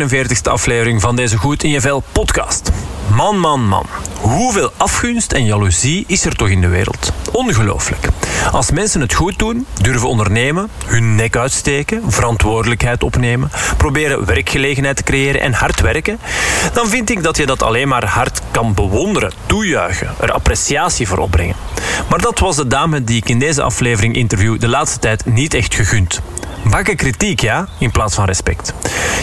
49ste aflevering van deze Goed in je Vel podcast. Man, man, man. Hoeveel afgunst en jaloezie is er toch in de wereld? Ongelooflijk. Als mensen het goed doen, durven ondernemen, hun nek uitsteken, verantwoordelijkheid opnemen, proberen werkgelegenheid te creëren en hard werken, dan vind ik dat je dat alleen maar hard kan bewonderen, toejuichen, er appreciatie voor opbrengen. Maar dat was de dame die ik in deze aflevering interview de laatste tijd niet echt gegund. Bakken kritiek, ja, in plaats van respect.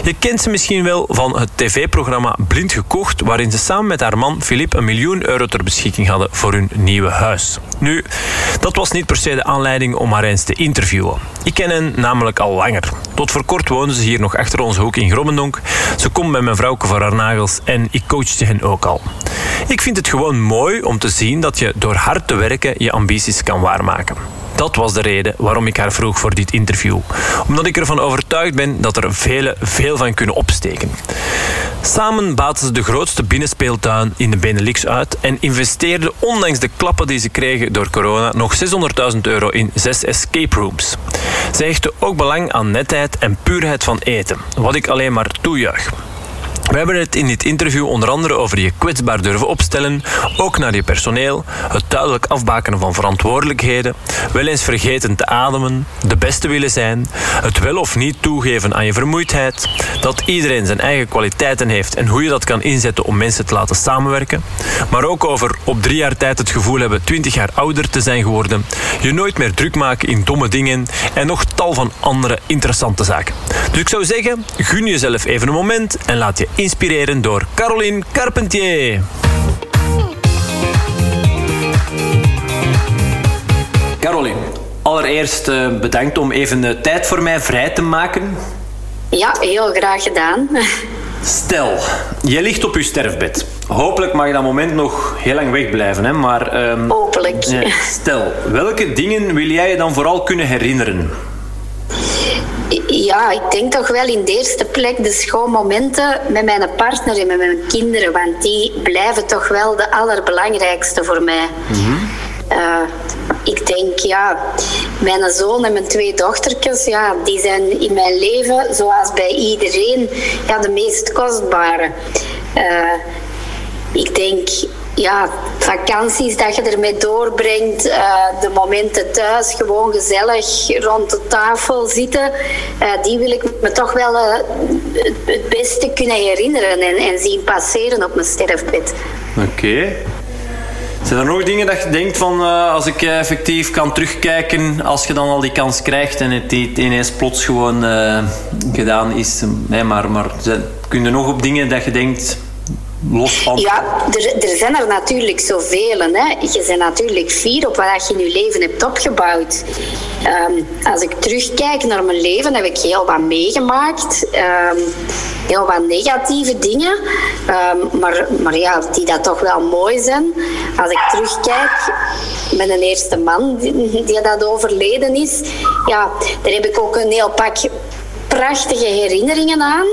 Je kent ze misschien wel van het tv-programma Blind Gekocht, waarin ze samen met haar man Philippe een miljoen euro ter beschikking hadden voor hun nieuwe huis. Nu, dat was niet per se de aanleiding om haar eens te interviewen. Ik ken hen namelijk al langer. Tot voor kort woonden ze hier nog achter onze hoek in Grommendonk. Ze komt bij mijn vrouwke voor haar nagels en ik coachte hen ook al. Ik vind het gewoon mooi om te zien dat je door hard te werken je ambities kan waarmaken. Dat was de reden waarom ik haar vroeg voor dit interview. Omdat ik ervan overtuigd ben dat er velen veel van kunnen opsteken. Samen baten ze de grootste binnenspeeltuin in de Benelux uit en investeerden, ondanks de klappen die ze kregen door corona, nog 600.000 euro in zes escape rooms. Ze hechten ook belang aan netheid en puurheid van eten, wat ik alleen maar toejuich. We hebben het in dit interview onder andere over je kwetsbaar durven opstellen, ook naar je personeel, het duidelijk afbakenen van verantwoordelijkheden, wel eens vergeten te ademen, de beste willen zijn, het wel of niet toegeven aan je vermoeidheid, dat iedereen zijn eigen kwaliteiten heeft en hoe je dat kan inzetten om mensen te laten samenwerken, maar ook over op drie jaar tijd het gevoel hebben twintig jaar ouder te zijn geworden, je nooit meer druk maken in domme dingen en nog tal van andere interessante zaken. Dus ik zou zeggen, gun jezelf even een moment en laat je inspireren door Caroline Carpentier. Caroline, allereerst eh, bedankt om even de tijd voor mij vrij te maken. Ja, heel graag gedaan. Stel, je ligt op je sterfbed. Hopelijk mag je dat moment nog heel lang wegblijven, hè? maar... ehm, Hopelijk. stel, welke dingen wil jij je dan vooral kunnen herinneren? Ja, ik denk toch wel in de eerste plek de schoonmomenten met mijn partner en met mijn kinderen. Want die blijven toch wel de allerbelangrijkste voor mij. Uh, ik denk, ja, mijn zoon en mijn twee dochtertjes, ja, die zijn in mijn leven, zoals bij iedereen, ja, de meest kostbare. Uh, ik denk, ja, vakanties dat je ermee doorbrengt, uh, de momenten thuis, gewoon gezellig rond de tafel zitten, uh, die wil ik me toch wel uh, het beste kunnen herinneren en, en zien passeren op mijn sterfbed. Oké. Zijn er nog dingen dat je denkt van als ik effectief kan terugkijken, als je dan al die kans krijgt en het ineens plots gewoon gedaan is? maar, maar kun je nog op dingen dat je denkt, ja, er, er zijn er natuurlijk zoveel. Hè. Je bent natuurlijk fier op wat je in je leven hebt opgebouwd. Um, als ik terugkijk naar mijn leven, heb ik heel wat meegemaakt. Um, heel wat negatieve dingen. Um, maar, maar ja, die dat toch wel mooi zijn. Als ik terugkijk met een eerste man die, die dat overleden is, ja, daar heb ik ook een heel pak prachtige herinneringen aan.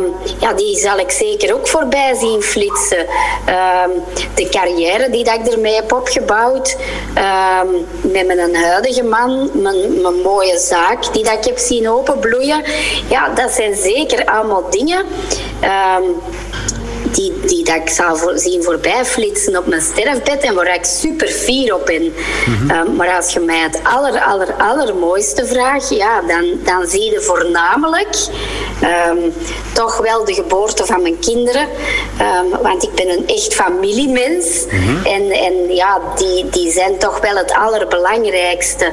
Um, ja, die zal ik zeker ook voorbij zien flitsen. Um, de carrière die dat ik ermee heb opgebouwd. Um, met mijn huidige man. Mijn, mijn, mooie zaak die dat ik heb zien openbloeien. Ja, dat zijn zeker allemaal dingen die, die dat ik zal voor, zien voorbij flitsen op mijn sterfbed en waar ik super fier op ben. Mhm. Ehm, maar als je mij het aller, aller, allermooiste vraagt, ja, dan, dan zie je voornamelijk um, toch wel de geboorte van mijn kinderen. Um, want ik ben een echt familiemens. Mhm. en, en ja, die, die zijn toch wel het allerbelangrijkste.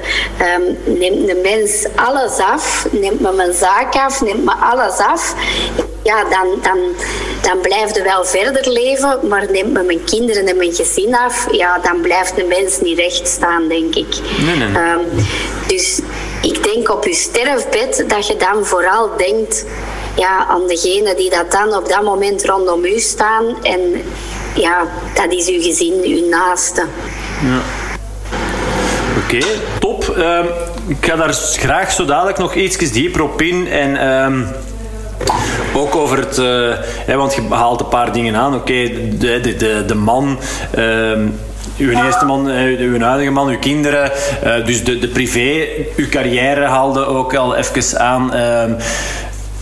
neemt de mens alles af, neemt me mijn zaak af, neemt me alles af ja, dan, dan, dan blijf je wel verder leven, maar neemt me mijn kinderen en mijn gezin af, ja, dan blijft de mens niet recht staan, denk ik. Nee, nee. Um, dus ik denk op je sterfbed dat je dan vooral denkt ja, aan degene die dat dan op dat moment rondom u staan. En ja, dat is uw gezin, uw naaste. Ja. Oké, okay, top. Um, ik ga daar graag zo dadelijk nog iets dieper op in. En um, ook over het, uh, want je haalt een paar dingen aan. Oké, de, de, de, man. Uh, uw eerste man, eh, uw huidige man, uw kinderen. Uh, dus de, de privé, uw carrière haalde ook al even aan. Uh,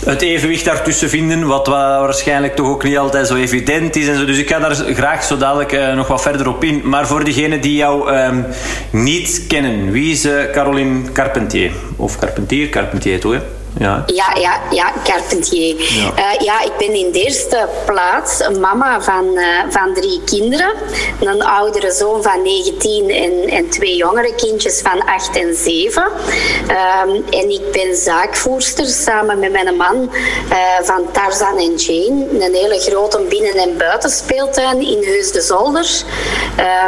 het evenwicht daartussen vinden, wat waarschijnlijk toch ook niet altijd zo evident is. En zo. Dus ik ga daar graag zo dadelijk nog wat verder op in. Maar voor degenen die jou um, niet kennen, wie is Caroline Carpentier? Of Carpentier, Carpentier toch? Ja, ja, ja, ja Carpentier. Ja. Uh, ja, ik ben in de eerste plaats een mama van, uh, van drie kinderen. Een oudere zoon van 19 en, en twee jongere kindjes van 8 en 7. Um, en ik ben zaakvoerster samen met mijn man uh, van Tarzan en Jane. Een hele grote binnen- en buitenspeeltuin in Heus de Zolder.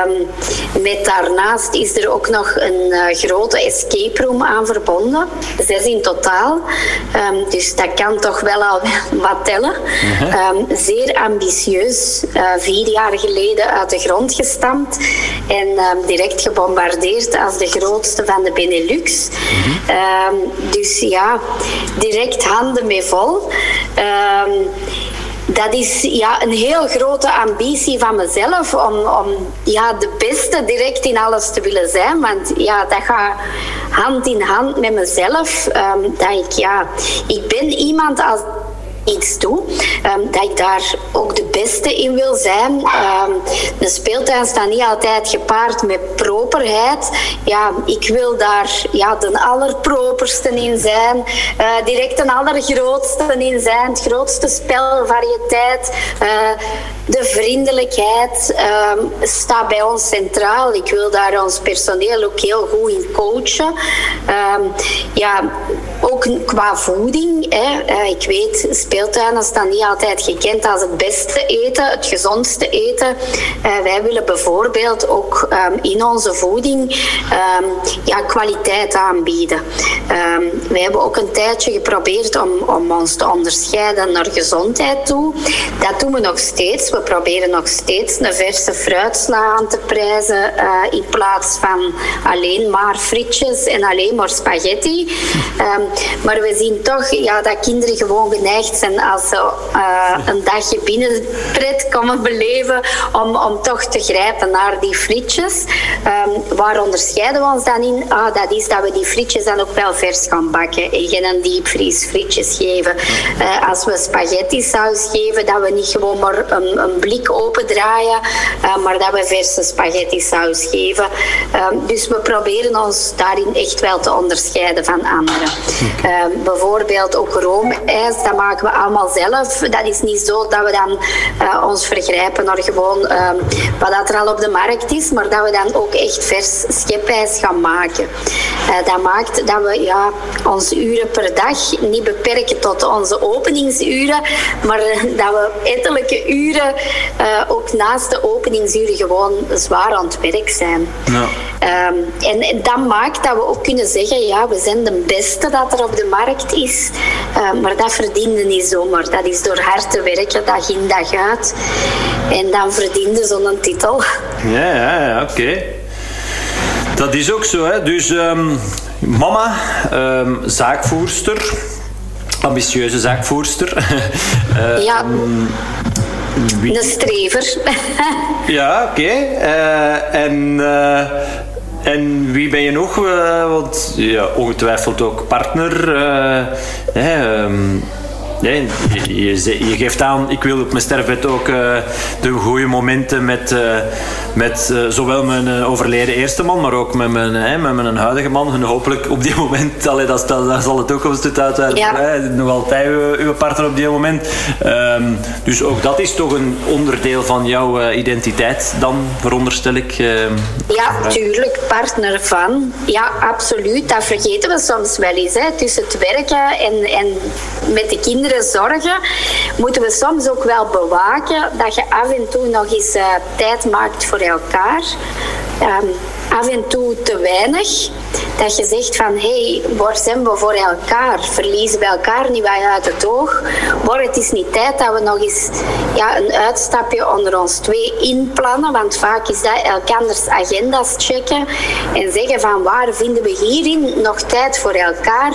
Um, met daarnaast is er ook nog een grote escape room aan verbonden. Zes in totaal. Um, dus dat kan toch wel al wat tellen. Um, zeer ambitieus. Uh, vier jaar geleden uit de grond gestampt en um, direct gebombardeerd als de grootste van de Benelux. dus ja, direct handen mee vol dat is ja, een heel grote ambitie van mezelf om, om ja, de beste direct in alles te willen zijn. Want ja, dat gaat hand in hand met mezelf. Um, dat ik, ja, ik ben iemand als iets toe. Um, dat ik daar ook de beste in wil zijn. Um, de speeltuin staat niet altijd gepaard met properheid. Ja, ik wil daar ja, de allerproperste in zijn. Uh, direct een allergrootste in zijn. Het grootste spelvariëteit. Uh, de vriendelijkheid um, staat bij ons centraal. Ik wil daar ons personeel ook heel goed in coachen. Ja, ook qua voeding. Hè. Uh, ik weet, speeltuinen staan niet altijd gekend als het beste eten, het gezondste eten. Uh, wij willen bijvoorbeeld ook um, in onze voeding ja, kwaliteit aanbieden. wij hebben ook een tijdje geprobeerd om, om ons te onderscheiden naar gezondheid toe. Dat doen we nog steeds we proberen nog steeds een verse fruitsla aan te prijzen uh, in plaats van alleen maar frietjes en alleen maar spaghetti. Um, maar we zien toch ja, dat kinderen gewoon geneigd zijn als ze uh, een dagje binnenpret komen beleven om, om toch te grijpen naar die frietjes. Um, waar onderscheiden we ons dan in? Ah, dat is dat we die frietjes dan ook wel vers gaan bakken en geen diepvriesfrietjes geven. Uh, als we spaghetti saus geven, dat we niet gewoon maar een een blik opendraaien, uh, maar dat we verse spaghetti saus geven. Uh, dus we proberen ons daarin echt wel te onderscheiden van anderen. Uh, bijvoorbeeld ook roomijs, dat maken we allemaal zelf. Dat is niet zo dat we dan uh, ons vergrijpen naar gewoon ehm, wat dat er al op de markt is, maar dat we dan ook echt vers schepijs gaan maken. Uh, dat maakt dat we ja, onze uren per dag niet beperken tot onze openingsuren, maar dat we ettelijke uren uh, ook naast de openingsuren gewoon zwaar aan het werk zijn. Ja. Um, en, en, dat maakt dat we ook kunnen zeggen, ja, we zijn de beste dat er op de markt is. Uh, maar dat verdiende niet zomaar. Dat is door hard te werken, dag in dag uit. En dan verdiende zo'n titel. Ja, ja, ja oké. Okay. Dat is ook zo, hè. Dus um, mama, um, zaakvoerster, ambitieuze zaakvoerster. uh, ja. Wie? Een strever. ja, oké. Okay. Uh, en, uh, en wie ben je nog? Uh, want ja, ongetwijfeld ook partner. Um, Nee, je, je, je, geeft aan, ik wil op mijn sterfbed ook uh, de goede momenten met, uh, met uh, zowel mijn overleden eerste man, maar ook met mijn, met mijn huidige man. En hopelijk op die moment, allee, dat, dat, dat zal de toekomst uit ja. nog altijd uw, uw, partner op die moment. Um, dus ook dat is toch een onderdeel van jouw identiteit dan, veronderstel ik. ja, tuurlijk, partner van. Ja, absoluut. Dat vergeten we soms wel eens. Hè. Tussen het werken en, en met de kinderen zorgen, moeten we soms ook wel bewaken dat je af en toe nog eens uh, tijd maakt voor elkaar. Um, af en toe te weinig. Dat je zegt van, hé, hey, zijn we voor elkaar? Verliezen we elkaar niet uit het oog? Maar het is niet tijd dat we nog eens ja, een uitstapje onder ons twee inplannen. Want vaak is dat elkanders agenda's checken en zeggen van, waar vinden we hierin nog tijd voor elkaar?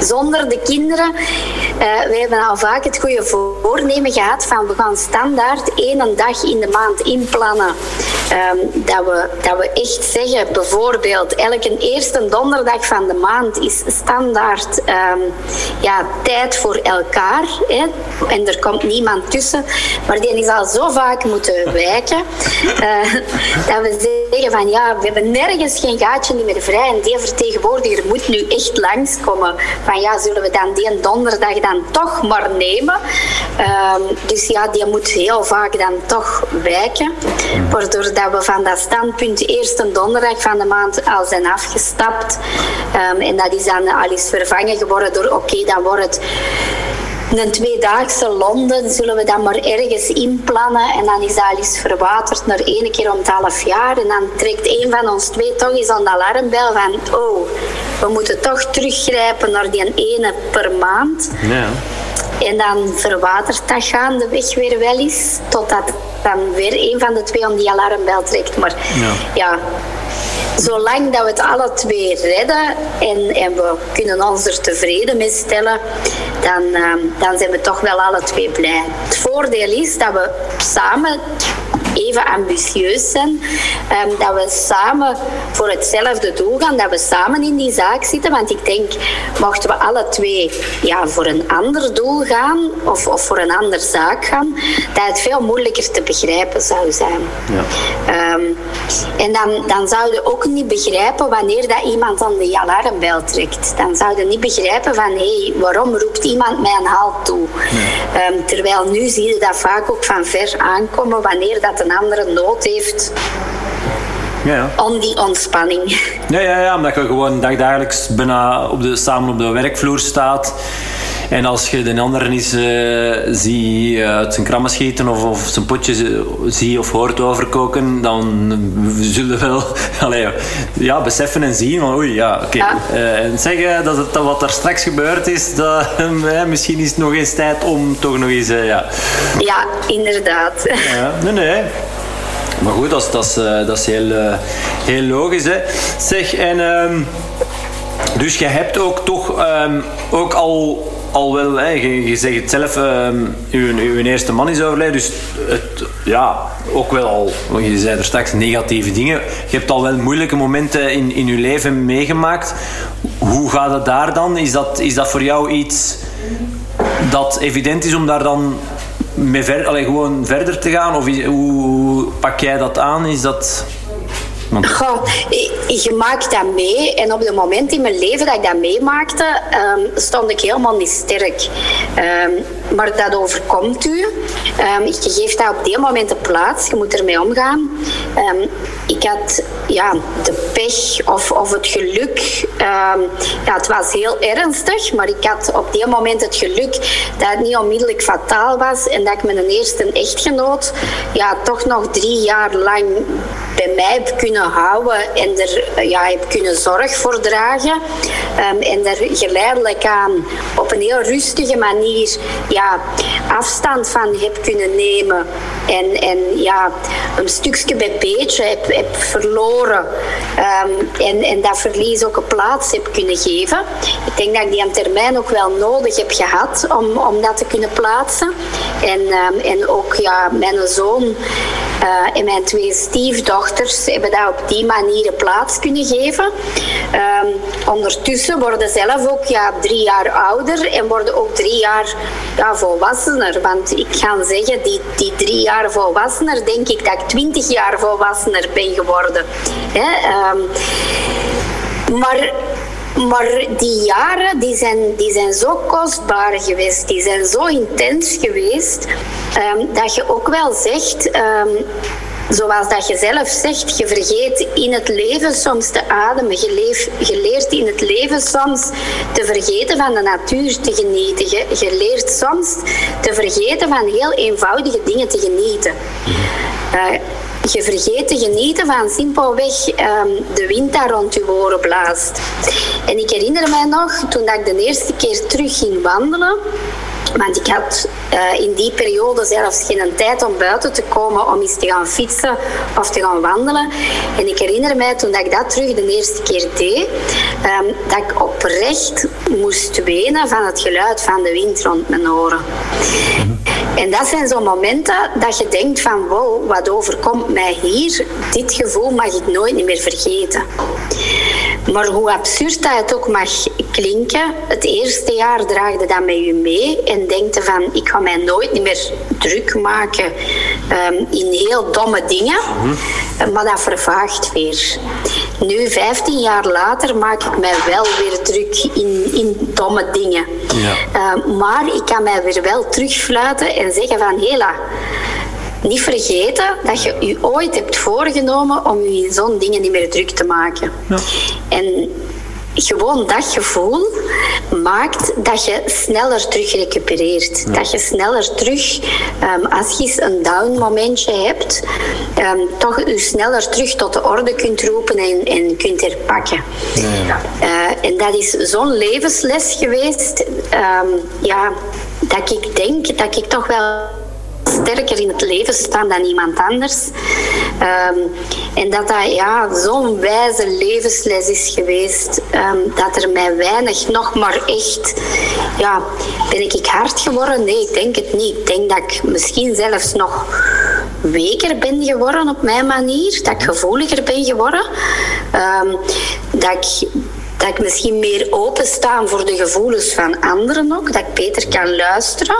Zonder de kinderen. Uh, we hebben al vaak het goede voornemen gehad van, we gaan standaard één dag in de maand inplannen. Um, dat, we, dat we echt zeggen, bijvoorbeeld elke eerste eerste donderdag van de maand is standaard um, ja, tijd voor elkaar. Hè. En er komt niemand tussen. Maar die is al zo vaak moeten wijken. Uh, dat we zeggen van ja, we hebben nergens geen gaatje meer vrij. En die vertegenwoordiger moet nu echt langskomen. Van ja, zullen we dan die donderdag dan toch maar nemen? Um, dus ja, die moet heel vaak dan toch wijken. Waardoor dat we van dat standpunt eerst een donderdag van de maand al zijn afgestapt. Um, en dat is dan al eens vervangen geworden door oké, dan wordt het een tweedaagse Londen zullen we dan maar ergens inplannen en dan is dat al eens verwaterd naar één keer om het half jaar en dan trekt een van ons twee toch eens aan de alarmbel van oh, we moeten toch teruggrijpen naar die ene per maand. Ja. En dan verwatert dat gaandeweg weer wel eens, totdat dan weer een van de twee om die alarmbel trekt. Maar ja, ja zolang dat we het alle twee redden en, en we kunnen ons er tevreden mee stellen, dan, uh, dan zijn we toch wel alle twee blij. Het voordeel is dat we samen even ambitieus zijn. Um, dat we samen voor hetzelfde doel gaan, dat we samen in die zaak zitten. Want ik denk, mochten we alle twee ja, voor een ander doel gaan of, of voor een andere zaak gaan, dat het veel moeilijker te begrijpen zou zijn. Ja. Um, en dan, dan zouden ook niet begrijpen wanneer dat iemand aan de alarmbel trekt. Dan zouden niet begrijpen van hé, hey, waarom roept iemand mij een halt toe? Ja. Um, terwijl nu zie je dat vaak ook van ver aankomen wanneer dat een andere nood heeft. Ja, ja. die ontspanning. Ja, ja, ja, omdat je gewoon dagdagelijks bijna op de, samen op de werkvloer staat. En als je de andere eens uh, ziet uit zijn krammen schieten of, of zijn potje ziet of hoort overkoken, dan zullen we wel allee, ja, beseffen en zien van oei, ja, oké. Okay. Ja. Uh, en zeggen dat, het, dat wat er straks gebeurd is, dat, misschien is het nog eens tijd om toch nog eens... ja. ja, inderdaad. Ja, nee, nee. Maar goed, dat is, dat is, dat is heel, heel logisch. Hè. Zeg, en... Um, dus je hebt ook toch um, ook al al wel, hè, je, zegt het zelf, uh, uw, uw, eerste man is overleden, dus het, ja, ook wel al, je zei er straks negatieve dingen. Je hebt al wel moeilijke momenten in, in je leven meegemaakt. Hoe gaat het daar dan? Is dat, is dat voor jou iets dat evident is om daar dan mee gewoon verder te gaan? Of is, hoe pak jij dat aan? Is dat... Goh, je maakt dat mee. En op het moment in mijn leven dat ik dat meemaakte, um, stond ik helemaal niet sterk. Um, maar dat overkomt u. Um, je geeft dat op die moment de plaats. Je moet ermee omgaan. ik had ja, de pech of, of het geluk. ja, het was heel ernstig, maar ik had op die moment het geluk dat het niet onmiddellijk fataal was en dat ik mijn eerste echtgenoot ja, toch nog drie jaar lang bij mij heb kunnen houden en er ja, heb kunnen zorg voor dragen. En er geleidelijk aan op een heel rustige manier ja, afstand van heb kunnen nemen. En, en ja, een stukje bij beetje heb, heb verloren. Um, en, en dat verlies ook een plaats heb kunnen geven. Ik denk dat ik die aan termijn ook wel nodig heb gehad om, om dat te kunnen plaatsen. En, um, en ook ja, mijn zoon uh, en mijn twee stiefdochters hebben dat op die manier plaats kunnen geven. Um, ondertussen worden zelf ook ja, drie jaar ouder en worden ook drie jaar ja, volwassener. Want ik ga zeggen, die, die drie jaar volwassener, denk ik dat ik twintig jaar volwassener ben geworden. Hè? Um, maar maar die jaren die zijn, die zijn zo kostbaar geweest, die zijn zo intens geweest, um, dat je ook wel zegt, um, zoals dat je zelf zegt, je vergeet in het leven soms te ademen. Je, leert in het leven soms te vergeten van de natuur te genieten. Je, leert soms te vergeten van heel eenvoudige dingen te genieten. Uh, je vergeet te genieten van simpelweg um, de wind daar rond je oren blaast. En ik herinner mij nog, toen dat ik de eerste keer terug ging wandelen, want ik had uh, in die periode zelfs geen tijd om buiten te komen om eens te gaan fietsen of te gaan wandelen. En ik herinner mij toen dat ik dat terug de eerste keer deed, um, dat ik oprecht moest wenen van het geluid van de wind rond mijn oren. En dat zijn zo'n momenten dat je denkt van wow, wat overkomt mij hier? Dit gevoel mag ik nooit meer vergeten. Maar hoe absurd dat het ook mag klinken, het eerste jaar draagde dat met je mee en denkte van ik ga mij nooit meer druk maken ehm, in heel domme dingen, maar dat vervaagt weer. Nu, 15 jaar later, maak ik mij wel weer druk in, in domme dingen. Ja. Ehm, maar ik kan mij weer wel terugfluiten en zeggen van hela, niet vergeten dat je je ooit hebt voorgenomen om je in zo'n dingen niet meer druk te maken. En gewoon dat gevoel maakt dat je sneller terug recupereert. Dat je sneller terug, ehm, als je eens een down momentje hebt, ehm, toch je sneller terug tot de orde kunt roepen en, en kunt herpakken. Eh, en dat is zo'n levensles geweest, ehm, ja, dat ik denk dat ik toch wel sterker in het leven staan dan iemand anders. Ehm, en dat dat ja, zo'n wijze levensles is geweest, ehm, dat er mij weinig nog maar echt, ja, ben ik hard geworden? Nee, ik denk het niet. Ik denk dat ik misschien zelfs nog weker ben geworden op mijn manier, dat ik gevoeliger ben geworden, Ehm, dat ik dat ik misschien meer openstaan voor de gevoelens van anderen ook. Dat ik beter kan luisteren.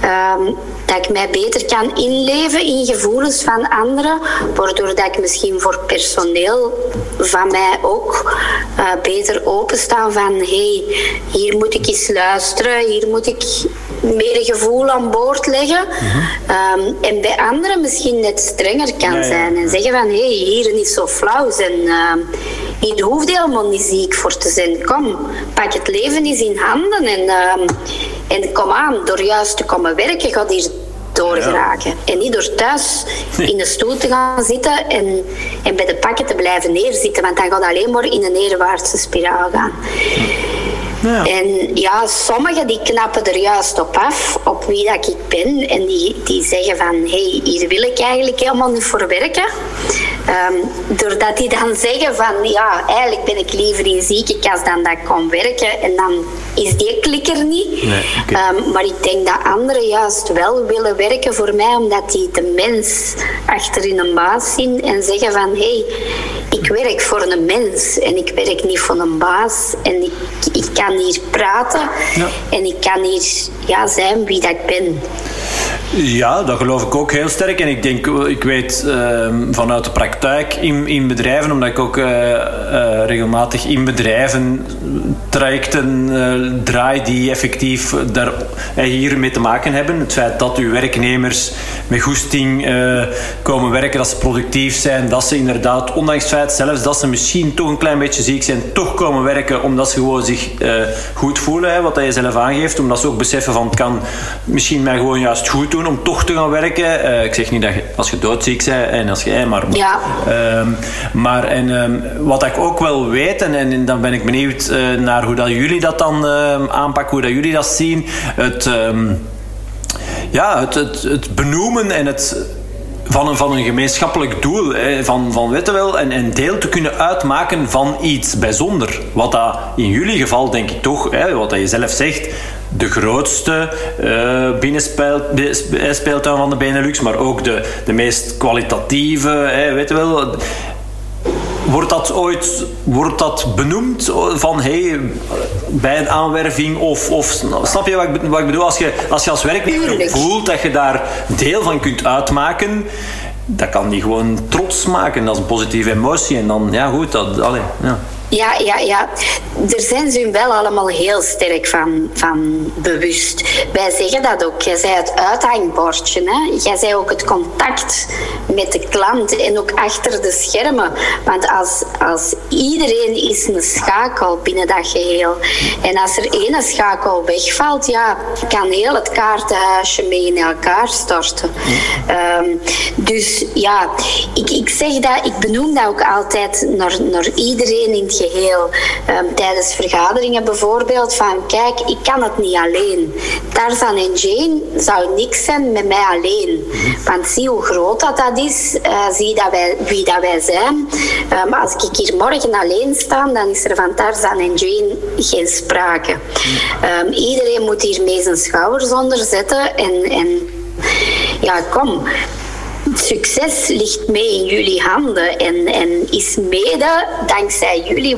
Ehm, dat ik mij beter kan inleven in gevoelens van anderen. Waardoor dat ik misschien voor personeel van mij ook uh, beter openstaan van... hey, hier moet ik eens luisteren. Hier moet ik meer gevoel aan boord leggen. um, en bij anderen misschien net strenger kan ja. zijn. En zeggen van, hé, hey, hier niet zo flauw zijn. Uh, hier hoeft helemaal niet ziek voor te zijn. Kom, pak het leven eens in handen. En, uh, en kom aan, door juist te komen werken gaat hier doorgeraken. Ja. En niet door thuis in de stoel te gaan zitten en, en bij de pakken te blijven neerzitten. Want dan gaat alleen maar in een neerwaartse spiraal gaan. Ja. En ja, sommigen die knappen er juist op af, op wie dat ik ben. En die, die zeggen van, hé, hey, hier wil ik eigenlijk helemaal niet voor werken. Um, doordat die dan zeggen van, ja, eigenlijk ben ik liever in ziekenkast dan dat ik kon werken. En dan is die klikker niet. Nee, okay. um, maar ik denk dat anderen juist wel willen werken voor mij, omdat die de mens achter in een baas zien en zeggen van, hé, hey, ik werk voor een mens en ik werk niet voor een baas. En ik, ik kan hier praten ja. en ik kan hier ja, zijn wie dat ik ben. Ja, dat geloof ik ook heel sterk. En ik denk, ik weet uh, vanuit de praktijk in, in bedrijven, omdat ik ook uh, uh, regelmatig in bedrijven trajecten draai die effectief daar hier mee te maken hebben. Het feit dat uw werknemers met goesting komen werken, dat ze productief zijn, dat ze inderdaad, ondanks het feit zelfs dat ze misschien toch een klein beetje ziek zijn, toch komen werken omdat ze gewoon zich goed voelen, hè, wat je zelf aangeeft. Omdat ze ook beseffen van het kan misschien mij gewoon juist goed doen om toch te gaan werken. Uh, ik zeg niet dat je, als je doodziek bent en als je, maar. Ja. Um, maar en, um, wat ik ook wel weet, en, en dan ben ik benieuwd uh, naar hoe dat jullie dat dan uh, aanpakken, hoe dat jullie dat zien. Het, ja, het, het, het benoemen en het van een, van een gemeenschappelijk doel, hè, van, van weet wel, en, en deel te kunnen uitmaken van iets bijzonder. Wat dat in jullie geval, denk ik toch, hè, wat dat je zelf zegt, de grootste uh, binnenspeeltuin van de Benelux, maar ook de, de meest kwalitatieve, hè, weet je wel. Wordt dat ooit wordt dat benoemd van hey, bij een aanwerving of, of snap je wat ik, wat ik bedoel? Als je als, je als werknemer voelt dat je daar deel van kunt uitmaken, dat kan die gewoon trots maken. Dat is een positieve emotie en dan, ja goed, dat, allee, ja. Ja, ja, ja. Daar zijn ze wel allemaal heel sterk van, van bewust. Wij zeggen dat ook. Jij zei het uithangbordje. Hè? Jij zei ook het contact met de klant en ook achter de schermen. Want als, als iedereen is een schakel binnen dat geheel. En als er één schakel wegvalt, ja, kan heel het kaartenhuisje mee in elkaar storten. Um, dus ja, ik, ik zeg dat, ik benoem dat ook altijd naar, naar iedereen in het geheel. Um, tijdens vergaderingen bijvoorbeeld van kijk, ik kan het niet alleen. Tarzan en Jane zou niks zijn met mij alleen. Want zie hoe groot dat, dat is, uh, zie dat wij, wie dat wij zijn. Um, als ik hier morgen alleen sta, dan is er van Tarzan en Jane geen sprake. Um, iedereen moet hier mee zijn schouders onder zetten en, en ja, kom succes ligt mee in jullie handen en, en is mede dankzij jullie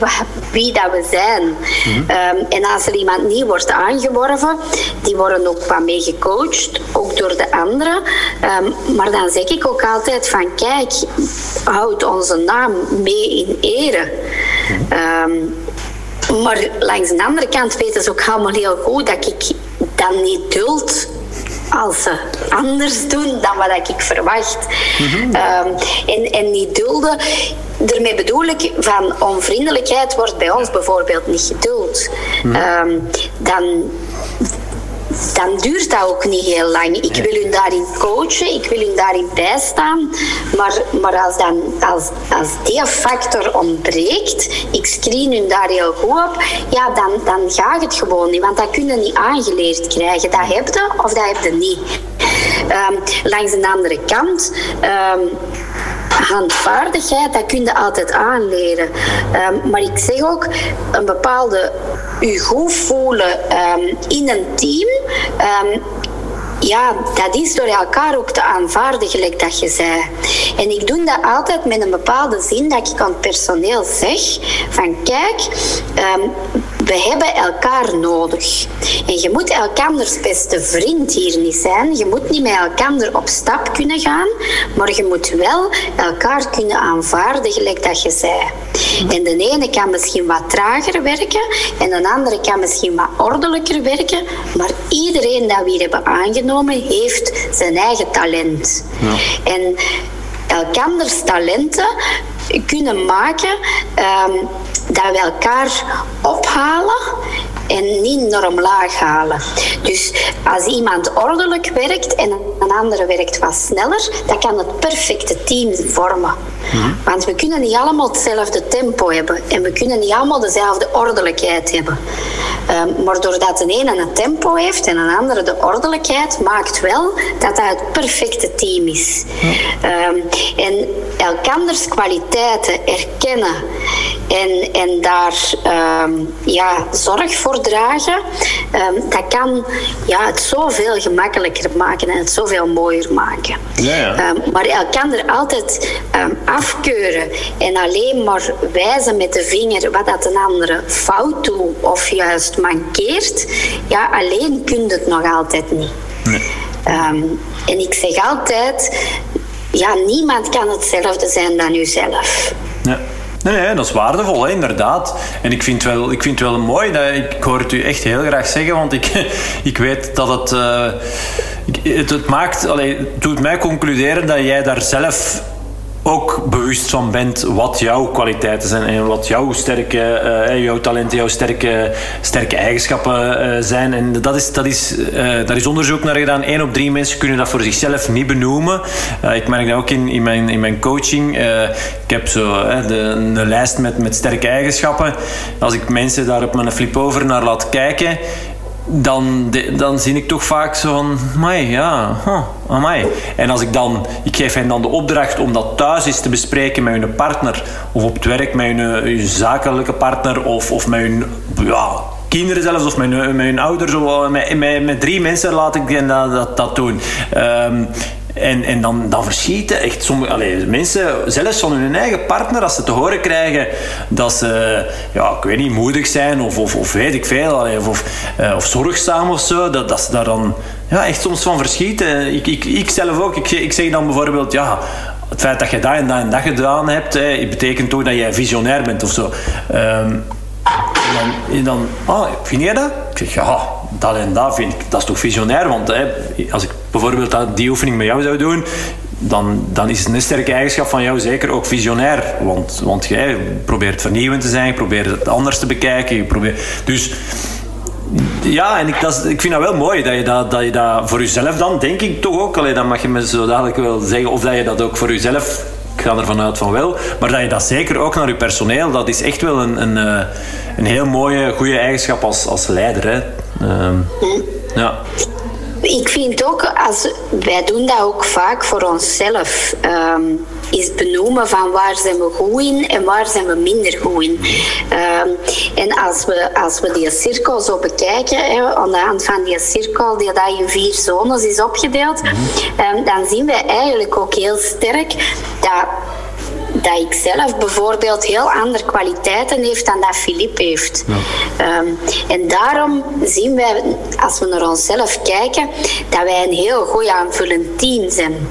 wie dat we zijn. Mhm. Ehm, en als er iemand niet wordt aangeworven, die worden ook wat mee gecoacht, ook door de anderen. Ehm, maar dan zeg ik ook altijd van kijk, houd onze naam mee in ere. Mhm. Ehm, maar langs de andere kant weten ze ook allemaal heel goed dat ik dan niet duld als ze anders doen dan wat ik verwacht. Mhm. Ehm, en, en niet dulden, daarmee bedoel ik van onvriendelijkheid wordt bij ons bijvoorbeeld niet geduld. Mhm. Ehm, dan dan duurt dat ook niet heel lang. Ik wil hun daarin coachen, ik wil hun daarin bijstaan. Maar, maar als, dan, als, als die factor ontbreekt, ik screen hun daar heel goed op, ja, dan, dan gaat het gewoon niet. Want dat kunnen niet aangeleerd krijgen. Dat heb je of dat heb je niet. Um, langs de andere kant. Um, handvaardigheid, dat kun je altijd aanleren. Um, maar ik zeg ook, een bepaalde je goed voelen um, in een team. Um, ja, dat is door elkaar ook te aanvaarden, gelijk dat je zei. En ik doe dat altijd met een bepaalde zin dat ik aan het personeel zeg: van kijk, um, we hebben elkaar nodig. En je moet elkanders beste vriend hier niet zijn. Je moet niet met elkaar op stap kunnen gaan, maar je moet wel elkaar kunnen aanvaarden, gelijk dat je zei. En de ene kan misschien wat trager werken en de andere kan misschien wat ordelijker werken, maar iedereen dat we hier hebben aangenomen heeft zijn eigen talent. Ja. En elkanders talenten kunnen maken um, dat we elkaar ophalen en niet naar omlaag halen. Dus als iemand ordelijk werkt en een andere werkt wat sneller, dan kan het perfecte team vormen. Mhm. Want we kunnen niet allemaal hetzelfde tempo hebben en we kunnen niet allemaal dezelfde ordelijkheid hebben. Um, maar doordat de ene een tempo heeft en een andere de ordelijkheid, maakt wel dat dat het perfecte team is. Um, en elkanders kwaliteiten erkennen en, en daar um, ja, zorg voor dragen, dat kan ja, het zoveel gemakkelijker maken en het zoveel mooier maken. Ja, ja. maar elkander altijd afkeuren en alleen maar wijzen met de vinger wat dat een andere fout doet of juist mankeert, ja, alleen kun je het nog altijd niet. Nee. Ehm, en ik zeg altijd, ja, niemand kan hetzelfde zijn dan uzelf. Ja. Nee, nee, dat is waardevol, hè, inderdaad. En ik vind, wel, ik vind het wel mooi, dat, ik hoor het u echt heel graag zeggen, want ik, ik weet dat het, uh, het, het, maakt, allee, het doet mij concluderen dat jij daar zelf ook bewust van bent wat jouw kwaliteiten zijn en wat jouw sterke, uh, jouw talenten, jouw sterke, sterke eigenschappen uh, zijn. En dat is, dat is, uh, daar is onderzoek naar gedaan. Eén op drie mensen kunnen dat voor zichzelf niet benoemen. ik merk dat ook in, in, mijn, in mijn coaching. ik heb zo de, een lijst met, met sterke eigenschappen. Als ik mensen daar op mijn flip-over naar laat kijken, dan, dan zie ik toch vaak zo van, amai, ja, huh, amai. En als ik dan, ik geef hen dan de opdracht om dat thuis eens te bespreken met hun partner, of op het werk met hun, zakelijke partner, of, of met hun ja, kinderen zelfs, of met hun, met hun ouders, of met, met, met drie mensen laat ik dat, dat, doen. Um, en, en dan, dan verschieten echt sommige allez, mensen, zelfs van hun eigen partner, als ze te horen krijgen dat ze, ja, ik weet niet, moedig zijn of, of, of weet ik veel, allez, of, uh, of, zorgzaam of zo, dat, dat ze daar dan ja, echt soms van verschieten. Ik, ik, ik zelf ook, ik, ik zeg dan bijvoorbeeld, ja, het feit dat je dat en dat en dat gedaan hebt, hè, betekent toch dat jij visionair bent of zo. Um, en dan, dan oh, vind je dat? Ik zeg, ja, dat en dat vind ik, dat is toch visionair, want hè, als ik bijvoorbeeld die oefening met jou zou doen, dan, dan is het een sterke eigenschap van jou zeker ook visionair. Want, want jij probeert vernieuwend te zijn, je probeert het anders te bekijken. Je probeert, dus ja, en ik, dat, ik vind dat wel mooi dat je dat, dat je dat voor jezelf dan, denk ik toch ook, allee, dan mag je me zo dadelijk wel zeggen, of dat je dat ook voor jezelf, ik ga ervan uit van wel, maar dat je dat zeker ook naar je personeel, dat is echt wel een, een, eh, een heel mooie, goede eigenschap als, als leider. Hè. Um, ja. ik vind ook, als, wij doen dat ook vaak voor onszelf. Um, is benoemen van waar zijn we goed in en waar zijn we minder goed in. Um, en als we, als we die cirkel zo bekijken, hè, aan de hand van die cirkel die dat in vier zones is opgedeeld, um, dan zien we eigenlijk ook heel sterk dat dat ik zelf bijvoorbeeld heel andere kwaliteiten heeft dan dat Filip heeft. Um, en daarom zien wij, als we naar onszelf kijken, dat wij een heel goed aanvullend team zijn.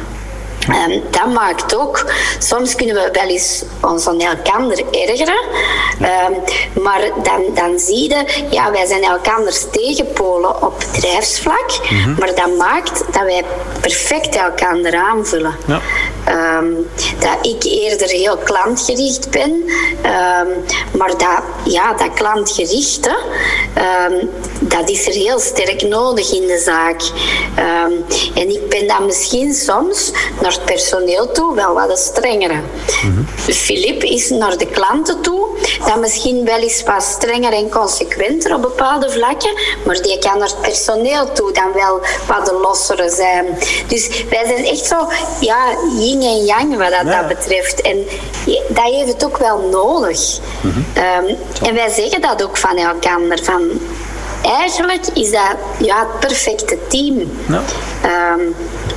Um, dat maakt ook, soms kunnen we wel eens ons aan elkaar ergeren, um, maar dan, dan zie je, ja, wij zijn elkaars tegenpolen op bedrijfsvlak, mm maar dat maakt dat wij perfect elkaar aanvullen. Ja. Um, dat ik eerder heel klantgericht ben, maar dat, ja, dat klantgerichte, dat is er heel sterk nodig in de zaak. en ik ben dan misschien soms naar het personeel toe wel wat strengere. Mm Filip is naar de klanten toe dan misschien wel eens wat strenger en consequenter op bepaalde vlakken, maar die kan naar het personeel toe dan wel wat de lossere zijn. Dus wij zijn echt zo, ja, yin en yang wat dat, dat betreft. En dat heeft het ook wel nodig. Mhm. Ehm, en wij zeggen dat ook van elkaar, van eigenlijk is dat ja, het perfecte team. Ja. Ehm,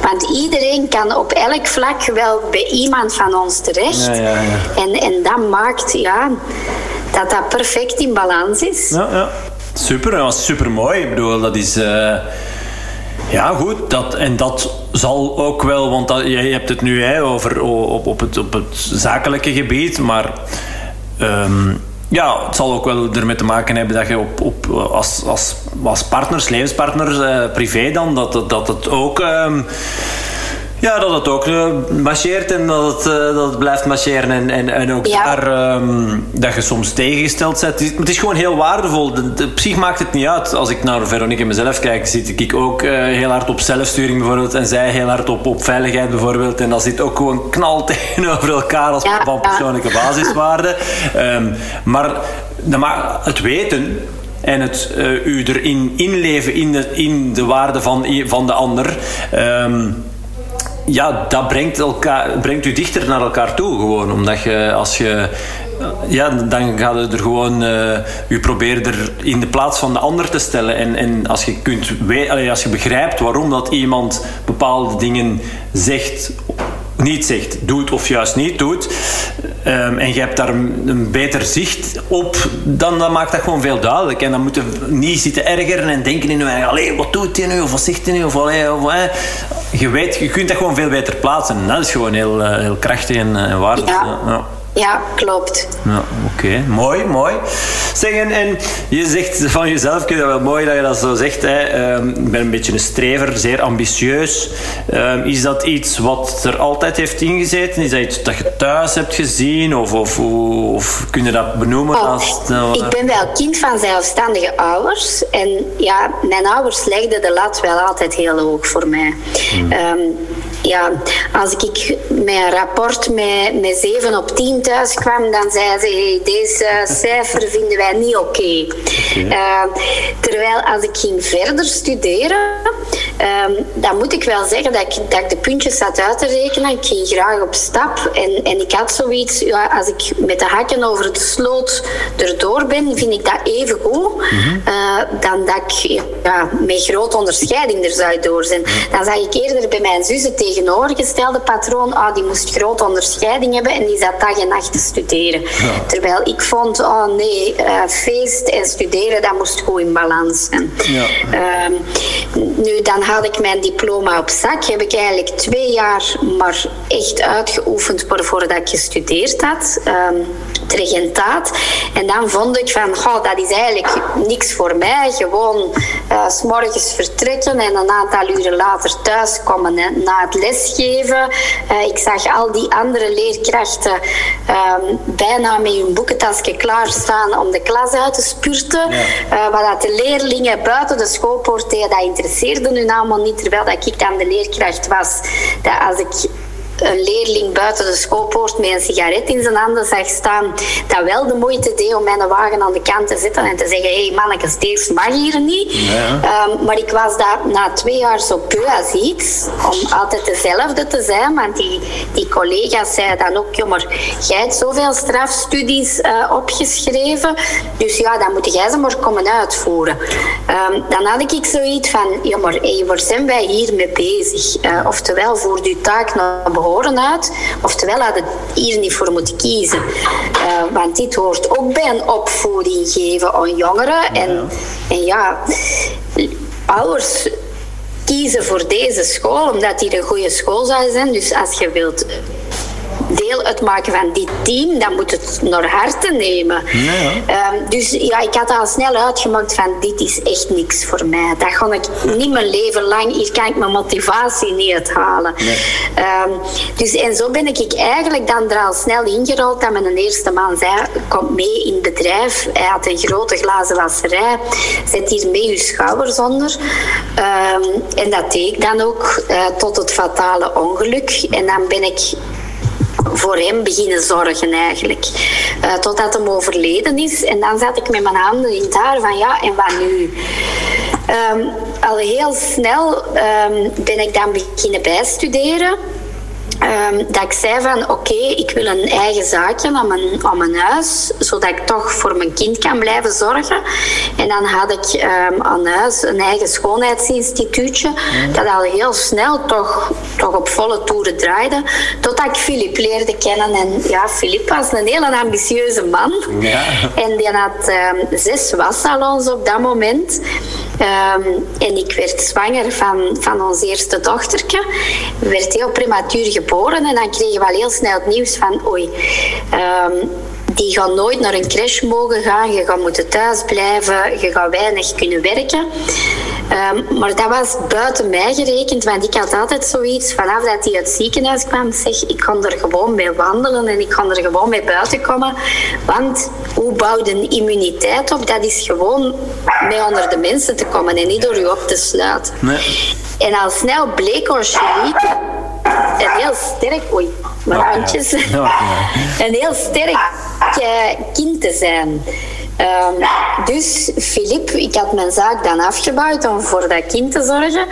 want iedereen kan op elk vlak wel bij iemand van ons terecht. Ja, ja, en, en dat maakt ja, dat dat perfect in balans is. Ja, ja. Super, dat was super mooi. Ik bedoel, dat is. Uh, ja, goed. Dat, en dat zal ook wel, want dat, je hebt het nu hè, over op, op, het, op het zakelijke gebied, maar. Um, ja, het zal ook wel ermee te maken hebben dat je op, op, als, als, partners, levenspartners, eh, privé dan, dat, dat het ook... Uh, ja, dat het ook uh, marcheert en dat het, uh, dat het blijft marcheren. En, en, en ook daar um, dat je soms tegengesteld bent. Het is, het is gewoon heel waardevol. De, de, psych maakt het niet uit. Als ik naar Veronique en mezelf kijk, zit ik ook uh, heel hard op zelfsturing bijvoorbeeld. En zij heel hard op, op veiligheid bijvoorbeeld. En dat zit ook gewoon knal tegenover elkaar als ja, van persoonlijke basiswaarden. Um, maar het weten en het uh, u erin inleven in de, in de waarde van, van de ander. Um, ja, dat brengt, elkaar, brengt u dichter naar elkaar toe gewoon. Omdat je, als je... Ja, dan gaat het er gewoon... Uh, u probeert er in de plaats van de ander te stellen. En, en als, je kunt, als je begrijpt waarom dat iemand bepaalde dingen zegt niet zegt, doet of juist niet doet, um, en je hebt daar een, beter zicht op, dan, dan, maakt dat gewoon veel duidelijk. En dan moeten we niet zitten ergeren en denken in je eigen, wat doet hij nu, of wat zegt hij nu, of, allee, of je weet, je kunt dat gewoon veel beter plaatsen. En dat is gewoon heel, uh, heel krachtig en, uh, waardevol. Ja. ja. Ja, klopt. Ja, Oké, mooi, mooi. Zeg, en, je zegt van jezelf, ik vind dat wel mooi dat je dat zo zegt. Hè. Ehm, ik ben een beetje een strever, zeer ambitieus. Um, is dat iets wat er altijd heeft ingezeten? Is dat iets dat je thuis hebt gezien? Of, of, of kun je dat benoemen? Oh, als, ik ben wel kind van zelfstandige ouders. En ja, mijn ouders legden de lat wel altijd heel hoog voor mij. Hmm. Um, ja, als ik met een rapport met, met 7 op 10 thuis kwam, dan zei ze: hey, deze cijfer vinden wij niet oké. Okay. Uh, terwijl als ik ging verder studeren, um, dan moet ik wel zeggen dat ik, dat ik de puntjes zat uit te rekenen. Ik ging graag op stap en, en ik had zoiets, ja, als ik met de hakken over de sloot erdoor ben, vind ik dat even goed mm uh, dan dat ik ja, met grote onderscheiding er zou door zijn. Dan zag ik eerder bij mijn zussen tegen tegenovergestelde patroon, ah, die moest grote onderscheiding hebben en die zat dag en nacht te studeren. Terwijl ik vond, oh nee, uh, feest en studeren, dat moest goed in balans zijn. Ja. Uh, nu, dan had ik mijn diploma op zak. Heb ik eigenlijk twee jaar maar echt uitgeoefend voordat ik gestudeerd had. Um, het regentaat. En dan vond ik van, oh, dat is eigenlijk niks voor mij. Gewoon uh, s morgens vertrekken en een aantal uren later thuiskomen na het lesgeven. Uh, ik zag al die andere leerkrachten um, bijna met hun boekentasje klaarstaan om de klas uit te spurten. Ja. Uh, wat dat de leerlingen buiten de schoolpoort deden, dat interesseerde hun allemaal niet. Terwijl dat ik dan de leerkracht was. Dat als ik een leerling buiten de schoolpoort met een sigaret in zijn handen zag staan, dat wel de moeite deed om mijn wagen aan de kant te zetten en te zeggen: hé hey, manneke, steeds mag hier niet. Ja. Ehm, maar ik was daar na twee jaar zo peu als iets om altijd dezelfde te zijn, want die, die collega's zeiden dan ook: joh, maar jij hebt zoveel strafstudies uh, opgeschreven, dus ja, dan moet jij ze maar komen uitvoeren. Um, dan had ik zoiets van: ja, maar hey, waar zijn wij hier mee bezig? Uh, oftewel, voert uw taak naar behoren uit, oftewel had het hier niet voor moeten kiezen. Uh, want dit hoort ook bij een opvoeding geven aan jongeren. En, en ja, ouders kiezen voor deze school omdat die een goede school zou zijn. Dus als je wilt deel uitmaken van dit team, dan moet het naar harte nemen. Ja. Um, dus ja, ik had al snel uitgemaakt van dit is echt niks voor mij. Dat ga ik niet mijn leven lang, hier kan ik mijn motivatie niet uithalen. Nee. Um, dus en zo ben ik eigenlijk dan er al snel ingerold dat mijn eerste man zei, kom mee in het bedrijf. Hij had een grote glazen wasserij, zet hier mee uw schouders onder. Um, en dat deed ik dan ook uh, tot het fatale ongeluk. En dan ben ik voor hem beginnen zorgen eigenlijk. Uh, totdat hem overleden is. En dan zat ik met mijn handen in het haar van ja, en wat nu? Um, al heel snel um, ben ik dan beginnen bijstuderen. Um, dat ik zei van oké, okay, ik wil een eigen zaakje aan mijn, aan mijn huis, zodat ik toch voor mijn kind kan blijven zorgen. En dan had ik um, aan huis een eigen schoonheidsinstituutje, mm. dat al heel snel toch, toch op volle toeren draaide, totdat ik Filip leerde kennen. En ja, Filip was een hele ambitieuze man. Ja. En die had um, zes wassalons op dat moment. En ik werd zwanger van, van ons eerste dochtertje. werd heel prematuur geboren en dan kregen we al heel snel het nieuws van oei, um, die gaan nooit naar een crash mogen gaan. Je gaat moeten thuis blijven. Je gaat weinig kunnen werken. Um, maar dat was buiten mij gerekend, want ik had altijd zoiets vanaf dat hij uit het ziekenhuis kwam. Zeg, ik kan er gewoon mee wandelen en ik kan er gewoon mee buiten komen. Want hoe bouwt een immuniteit op? Dat is gewoon mee onder de mensen te komen en niet door je op te sluiten. Nee. En al snel bleek Angelique een heel sterk, oei, mijn handjes, Ja, ja. een heel sterk eh, kind te zijn. Ehm, dus Filip, ik had mijn zaak dan afgebouwd om voor dat kind te zorgen.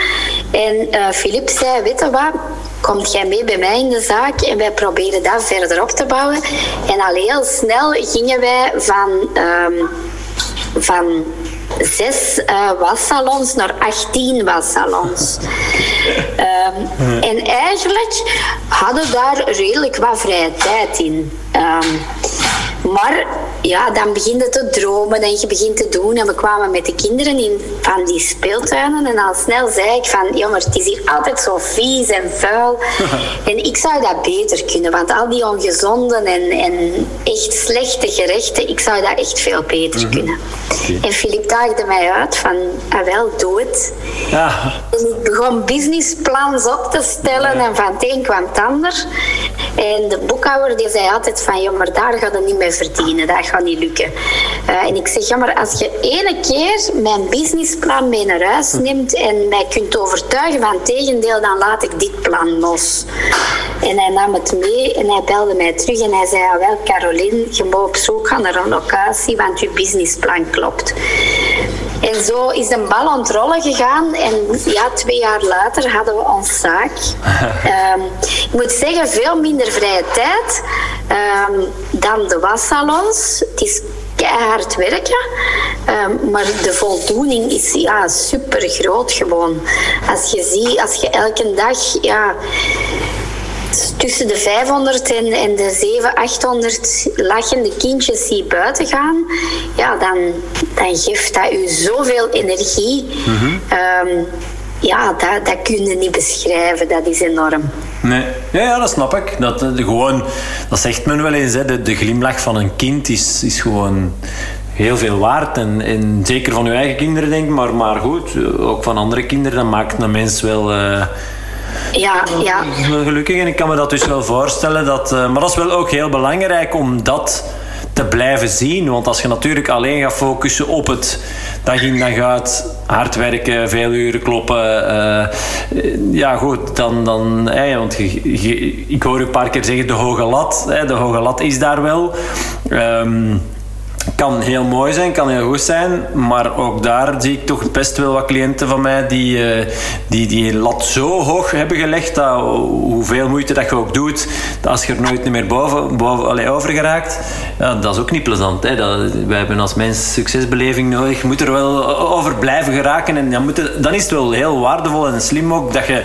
En eh Filip zei, weet je wat, komt jij mee bij mij in de zaak en wij proberen dat verder op te bouwen. En al heel snel gingen wij van... ehm, van zes eh, wassalons naar 18 wassalons. Ehm, en eigenlijk hadden we daar redelijk wat vrije tijd in. Ehm, maar ja, dan begin je te dromen en je begint te doen. En we kwamen met de kinderen in van die speeltuinen. En al snel zei ik van, maar het is hier altijd zo vies en vuil. en ik zou dat beter kunnen. Want al die ongezonde en, en echt slechte gerechten, ik zou dat echt veel beter kunnen. En Filip daagde mij uit van, ah wel, doe het. Ja. En ik begon businessplans op te stellen en van het een kwam het ander. En de boekhouder die zei altijd van, ja, maar daar gaat het niet mee verdienen, dat gaat niet lukken. Uh, en ik zeg, ja, maar als je ene keer mijn businessplan mee naar huis neemt en mij kunt overtuigen van het tegendeel, dan laat ik dit plan los. En hij nam het mee en hij belde mij terug en hij zei, ja wel, Caroline, je moet op zoek gaan naar een locatie, want je businessplan klopt. En zo is de bal aan het rollen gegaan. En ja, twee jaar later hadden we ons zaak. um, ik moet zeggen, veel minder vrije tijd um, dan de wassalons. Het is keihard werken. Um, maar de voldoening is ja, super groot gewoon. Als je ziet, als je elke dag... Ja, tussen de 500 en, en de 700, 800 lachende kindjes die buiten gaan, ja, dan, dan geeft dat u zoveel energie. Mhm. Um, ja, dat, dat kun je niet beschrijven. Dat is enorm. Nee. Ja, ja, dat snap ik. Dat, eh, de, gewoon, dat zegt men wel eens. Hè. De, de glimlach van een kind is, is gewoon heel veel waard. En, en zeker van uw eigen kinderen, denk ik. Maar, maar goed, ook van andere kinderen. Dat maakt een mens wel... Uh, ja, ja. Gelukkig. En ik kan me dat dus wel voorstellen. Dat, uh, maar dat is wel ook heel belangrijk om dat te blijven zien. Want als je natuurlijk alleen gaat focussen op het dag in dag uit hard werken, veel uren kloppen. eh, ja, goed, dan, dan want je- je- ik hoor u een paar keer zeggen de hoge lat. De hoge lat is daar wel. Ehm, kan heel mooi zijn, kan heel goed zijn, maar ook daar zie ik toch best wel wat cliënten van mij die eh, die, die lat zo hoog hebben gelegd dat hoeveel moeite dat je ook doet, dat als je er nooit meer boven, boven allee, over geraakt, ja, dat is ook niet plezant. Hè? Wij hebben als mens succesbeleving nodig, je moet er wel over blijven geraken en dan, moet dan is het wel heel waardevol en slim ook dat je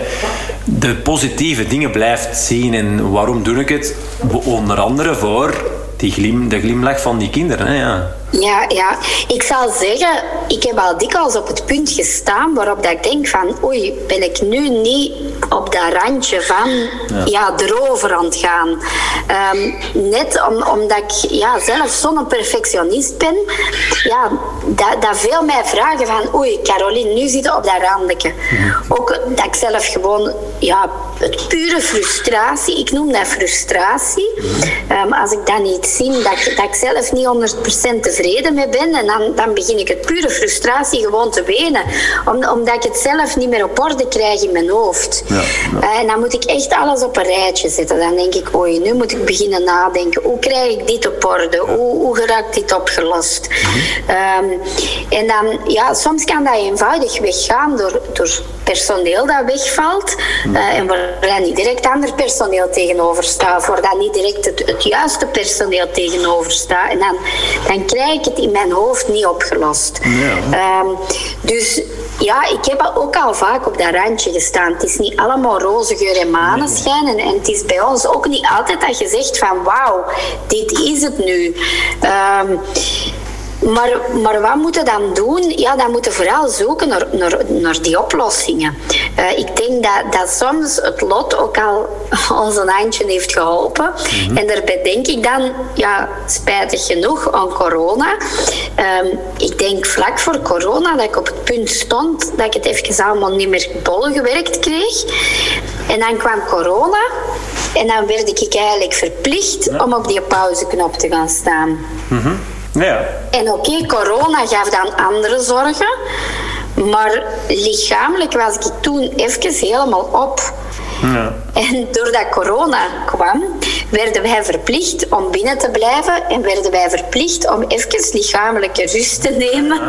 de positieve dingen blijft zien. En waarom doe ik het? Onder andere voor die glim, de glimlach van die kinderen. Hè? Ja. Ja, ja. Ik zal zeggen, ik heb al dikwijls op het punt gestaan waarop dat ik denk van oei, ben ik nu niet op dat randje van ja. erover aan het gaan. Ehm, net om, omdat ik ja, zelf zo'n perfectionist ben, ja, dat, dat veel mij vragen van oei, Caroline, nu zit je op dat randje. Ook dat ik zelf gewoon, ja, het pure frustratie, ik noem dat frustratie. Ehm, als ik dat niet zie, dat, ik- dat ik zelf niet 100% tevreden mee ben, en dan, dan begin ik het pure frustratie gewoon te wenen. Om, omdat ik het zelf niet meer op orde krijg in mijn hoofd. Eh, en dan moet ik echt alles op een rijtje zetten. Dan denk ik, oei, nu moet ik beginnen nadenken. Hoe krijg ik dit op orde? Hoe, hoe geraakt dit opgelost? Ehm, en dan, ja, soms kan dat eenvoudig weggaan door, door personeel dat wegvalt. eh, en waar dan niet direct ander personeel tegenover staat. Of waar dan niet direct het, het juiste personeel tegenover staat. En dan, dan krijg ik het in mijn hoofd niet opgelost. Ehm, dus ja, ik heb ook al vaak op dat randje gestaan. Het is niet allemaal roze geur en maneschijn. En, en het is bij ons ook niet altijd dat je zegt van wauw, dit is het nu. Ehm, maar, maar wat moeten we dan doen? Ja, dan moeten we vooral zoeken naar, naar, naar die oplossingen. Eh, ik denk dat, dat soms het lot ook al ons een handje heeft geholpen. En daarbij denk ik dan, ja, spijtig genoeg, aan corona. Ehm, ik denk vlak voor corona dat ik op het punt stond dat ik het even allemaal niet meer bol gewerkt kreeg. En dan kwam corona. En dan werd ik eigenlijk verplicht om op die pauzeknop te gaan staan. Ja. En oké, corona gaf dan andere zorgen. Maar lichamelijk was ik toen even helemaal op. Ja. En doordat corona kwam, werden wij verplicht om binnen te blijven. En werden wij verplicht om even lichamelijke rust te nemen.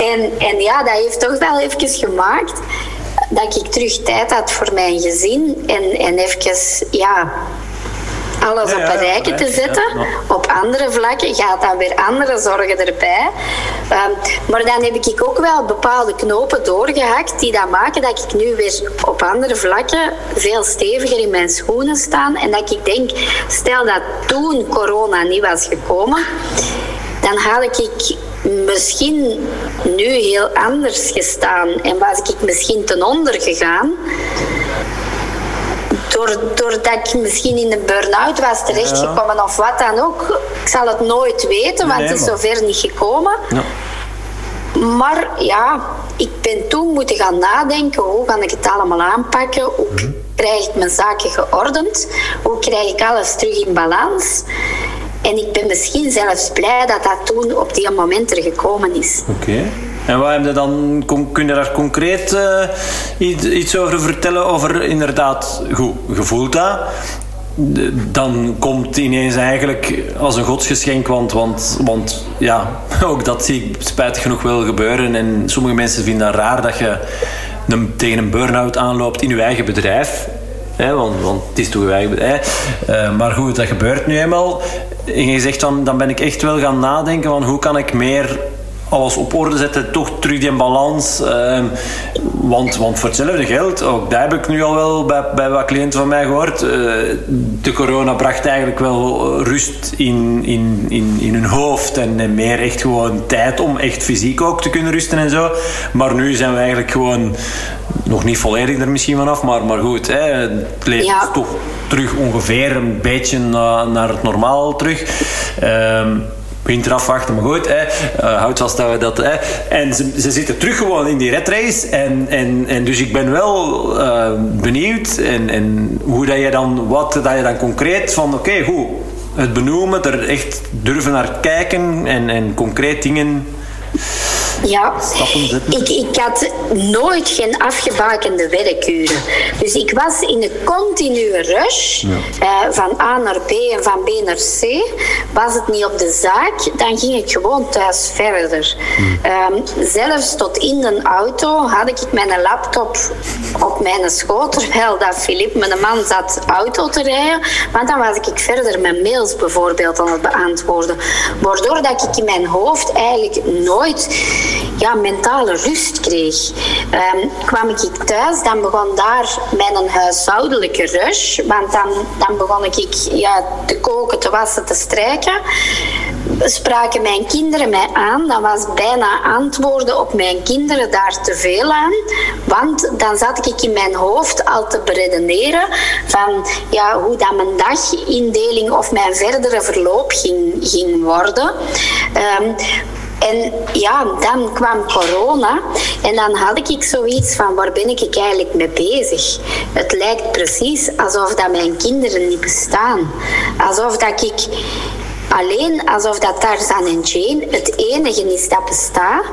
En, en ja, dat heeft toch wel even gemaakt dat ik terug tijd had voor mijn gezin. En, en even, ja, alles op een rijtje te zetten. Op andere vlakken gaat dan weer andere zorgen erbij. Ehm, maar dan heb ik ook wel bepaalde knopen doorgehakt die dat maken dat ik nu weer op andere vlakken veel steviger in mijn schoenen sta. En dat ik denk, stel dat toen corona niet was gekomen, dan had ik misschien nu heel anders gestaan en was ik misschien ten onder gegaan. Door, doordat ik misschien in een burn-out was terechtgekomen of wat dan ook. Ik zal het nooit weten, want Nee, het is zover niet gekomen. Ja. Maar ja, ik ben toen moeten gaan nadenken, hoe kan ik het allemaal aanpakken? Hoe Mhm. krijg ik mijn zaken geordend? Hoe krijg ik alles terug in balans? En ik ben misschien zelfs blij dat dat toen op die moment er gekomen is. Oké. En wat heb je dan, kun je daar concreet eh, iets, iets over vertellen? Over inderdaad, goed, je voelt dat. Dan komt ineens eigenlijk als een godsgeschenk, want, want, want ja, ook dat zie ik spijtig genoeg wel gebeuren. En sommige mensen vinden dat raar dat je tegen een burn-out aanloopt in je eigen bedrijf. Want, want het is eigen bedrijf. Eh, maar goed, dat gebeurt nu eenmaal. En je zegt dan, dan ben ik echt wel gaan nadenken van hoe kan ik meer alles op orde zetten, toch terug die balans. ehm, want, want voor hetzelfde geld, ook daar heb ik nu al wel bij, bij wat cliënten van mij gehoord. eh, de corona bracht eigenlijk wel rust in, in, in, in hun hoofd en, en meer echt gewoon tijd om echt fysiek ook te kunnen rusten en zo. Maar nu zijn we eigenlijk gewoon nog niet volledig er misschien vanaf, maar, maar goed, hè, het Ja. is toch terug ongeveer een beetje na- naar het normaal terug. Ehm winter afwachten, maar goed, hè. Uh, houd vast dat we dat... En ze, ze zitten terug gewoon in die red race. En, en, en dus ik ben wel eh, benieuwd en, en hoe dat je dan, wat dat je dan concreet van, oké, goed, het benoemen, er echt durven naar kijken en, en concreet dingen Ja, ik, ik had nooit geen afgebakende werkuren. Dus ik was in een continue rush. eh, van A naar B en van B naar C. Was het niet op de zaak, dan ging ik gewoon thuis verder. Ehm, zelfs tot in de auto had ik mijn laptop op mijn schoot. Terwijl dat Filip, mijn man, zat auto te rijden. Want dan was ik verder mijn mails bijvoorbeeld aan het beantwoorden. Waardoor dat ik in mijn hoofd eigenlijk nooit ja, mentale rust kreeg. Ehm, kwam ik thuis, dan begon daar mijn huishoudelijke rush. Want dan, dan begon ik ja, te koken, te wassen, te strijken. Spraken mijn kinderen mij aan, dan was bijna antwoorden op mijn kinderen daar te veel aan. Want dan zat ik in mijn hoofd al te beredeneren van ja, hoe dat mijn dagindeling of mijn verdere verloop ging, ging worden. Ehm, en ja, dan kwam corona en dan had ik zoiets van waar ben ik eigenlijk mee bezig? Het lijkt precies alsof dat mijn kinderen niet bestaan. Alsof dat ik alleen, alsof dat Tarzan en Jane het enige is dat bestaat.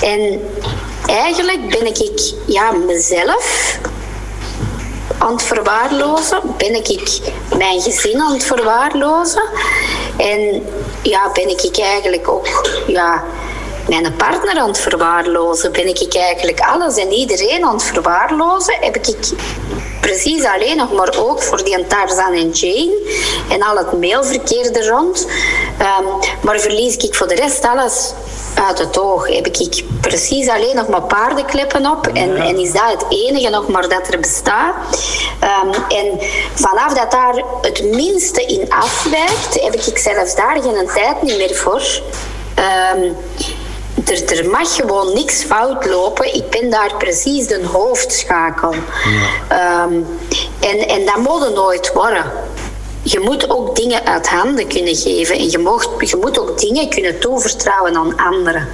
En eigenlijk ben ik ja, mezelf aan het verwaarlozen? Ben ik mijn gezin aan het verwaarlozen? En ja, ben ik eigenlijk ook ja, mijn partner aan het verwaarlozen? Ben ik eigenlijk alles en iedereen aan het verwaarlozen? Heb ik precies alleen nog maar ook voor die Tarzan en Jane en al het mailverkeer er rond. Um, maar verlies ik voor de rest alles uit het oog. Heb ik precies alleen nog maar paardenkleppen op en, en is dat het enige nog maar dat er bestaat. Um, en vanaf dat daar het minste in afwijkt, heb ik zelfs daar geen tijd niet meer voor. Um, er, er, mag gewoon niks fout lopen. Ik ben daar precies de hoofdschakel. Ja. Um, en, en dat moet nooit worden. Je moet ook dingen uit handen kunnen geven en je, mocht, je moet ook dingen kunnen toevertrouwen aan anderen.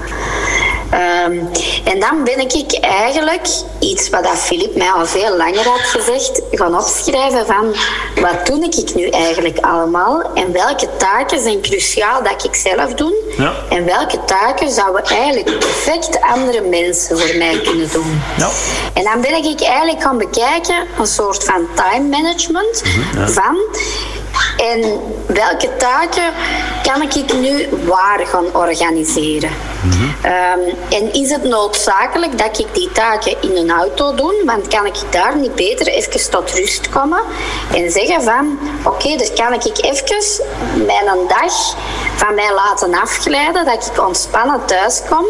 Um, en dan ben ik eigenlijk iets wat Filip mij al veel langer had gezegd, gaan opschrijven van wat doe ik nu eigenlijk allemaal en welke taken zijn cruciaal dat ik zelf doe ja. en welke taken zouden eigenlijk perfect andere mensen voor mij kunnen doen. Ja. En dan ben ik eigenlijk gaan bekijken, een soort van time management ja. van en welke taken kan ik nu waar gaan organiseren? Um, en is het noodzakelijk dat ik die taken in een auto doe? Want kan ik daar niet beter even tot rust komen en zeggen van oké, okay, dus kan ik even mijn dag van mij laten afglijden, dat ik ontspannen thuis kom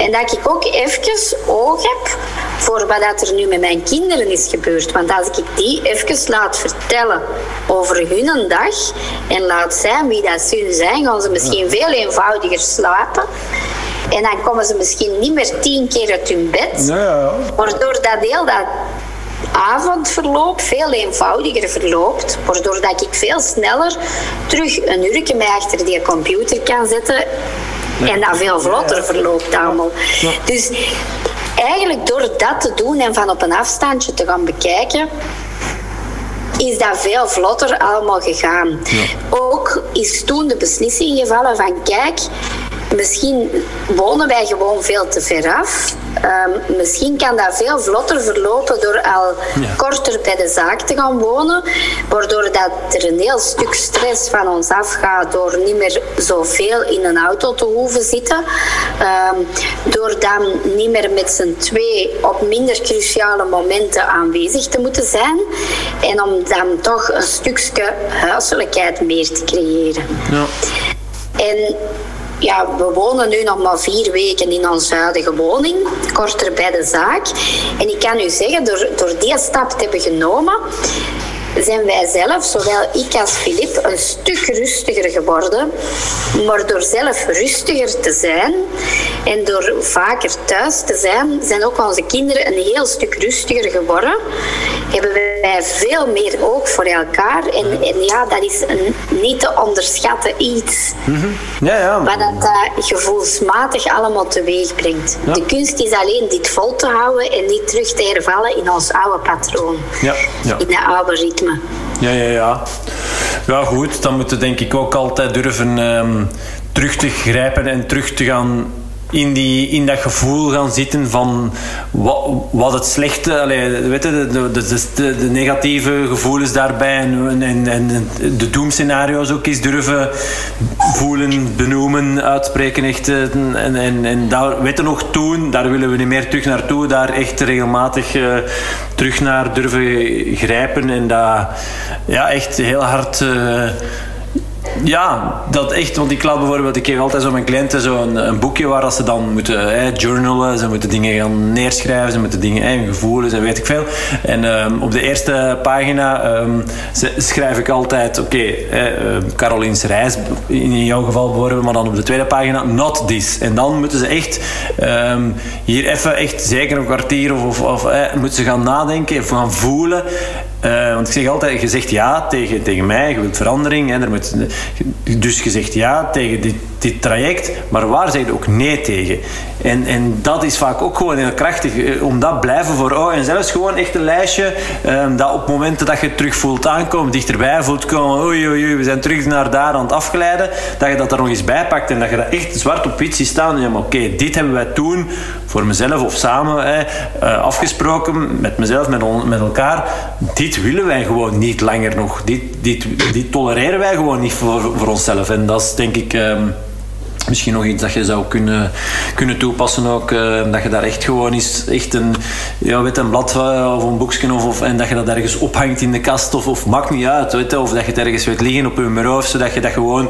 en dat ik ook even oog heb voor wat dat er nu met mijn kinderen is gebeurd. Want als ik die even laat vertellen over hun dag en laat zijn wie dat ze zijn, gaan ze misschien veel eenvoudiger slapen. En dan komen ze misschien niet meer tien keer uit hun bed. Ja, ja, ja. Waardoor dat heel dat avondverloop veel eenvoudiger verloopt. Waardoor dat ik veel sneller terug een uurtje mij achter die computer kan zetten. En dat veel vlotter verloopt allemaal. Dus eigenlijk door dat te doen en van op een afstandje te gaan bekijken, is dat veel vlotter allemaal gegaan. Ook is toen de beslissing gevallen van kijk, misschien wonen wij gewoon veel te ver af. Um, misschien kan dat veel vlotter verlopen door al ja. korter bij de zaak te gaan wonen, waardoor dat er een heel stuk stress van ons afgaat door niet meer zoveel in een auto te hoeven zitten, um, door dan niet meer met z'n twee op minder cruciale momenten aanwezig te moeten zijn en om dan toch een stukje huiselijkheid meer te creëren. Ja. En ja, we wonen nu nog maar vier weken in onze huidige woning, korter bij de zaak. En ik kan u zeggen, door, door die stap te hebben genomen, zijn wij zelf, zowel ik als Filip, een stuk rustiger geworden. Maar door zelf rustiger te zijn en door vaker thuis te zijn, zijn ook onze kinderen een heel stuk rustiger geworden. Hebben wij veel meer oog voor elkaar. En, en ja, dat is een niet te onderschatten iets. Mm-hmm. ja, ja. Wat dat uh, gevoelsmatig allemaal teweeg brengt. Ja. De kunst is alleen dit vol te houden en niet terug te hervallen in ons oude patroon. Ja, ja. In dat oude ritme. Ja, ja, ja. Ja, goed. Dan moeten denk ik ook altijd durven um, terug te grijpen en terug te gaan in, die, in dat gevoel gaan zitten van wat, wat het slechte, weet je, de, de, de, de, negatieve gevoelens daarbij en, en, en de doemscenario's ook eens durven voelen, benoemen, uitspreken. Echt, eh, en, en, en daar, weet je nog, toen, daar willen we niet meer terug naartoe, daar echt regelmatig uh, terug naar durven grijpen en dat ja, echt heel hard. Uh, ja, dat echt. Want ik laat bijvoorbeeld, ik geef altijd zo mijn cliënten zo een, boekje waar ze dan moeten journalen, ze moeten dingen gaan neerschrijven, ze moeten dingen, eh, gevoelens en weet ik veel. En um, op de eerste pagina um, schrijf ik altijd, oké, okay, eh, Caroline's reis, in jouw geval bijvoorbeeld, maar dan op de tweede pagina, not this. En dan moeten ze echt hier even, echt zeker een kwartier of, of, of moeten ze gaan nadenken, even gaan voelen. Uh, want ik zeg altijd, je zegt ja tegen, tegen mij, je wilt verandering. Hè, er moet, dus je zegt ja tegen dit, dit traject, maar waar zeg je ook nee tegen? En, en dat is vaak ook gewoon heel krachtig, eh, om dat blijven voor ogen. En zelfs gewoon echt een lijstje, um, dat op momenten dat je het terug voelt aankomen, dichterbij voelt komen, oei oei oei, we zijn terug naar daar aan het afgeleiden, dat je dat er nog eens bij pakt en dat je dat echt zwart op wit ziet staan. Ja, maar oké, dit hebben wij toen voor mezelf of samen hè, uh, afgesproken, met mezelf, met, met elkaar. Dit willen wij gewoon niet langer nog. Dit, dit, dit tolereren wij gewoon niet voor, voor onszelf. En dat is denk ik... Um, misschien nog iets dat je zou kunnen, kunnen toepassen ook. Uh, dat je daar echt gewoon eens echt een, ja, weet, een blad uh, of een boekje of, of, en dat je dat ergens ophangt in de kast of, of maakt niet uit. Weet, of dat je het ergens weet liggen op je bureau zodat je dat gewoon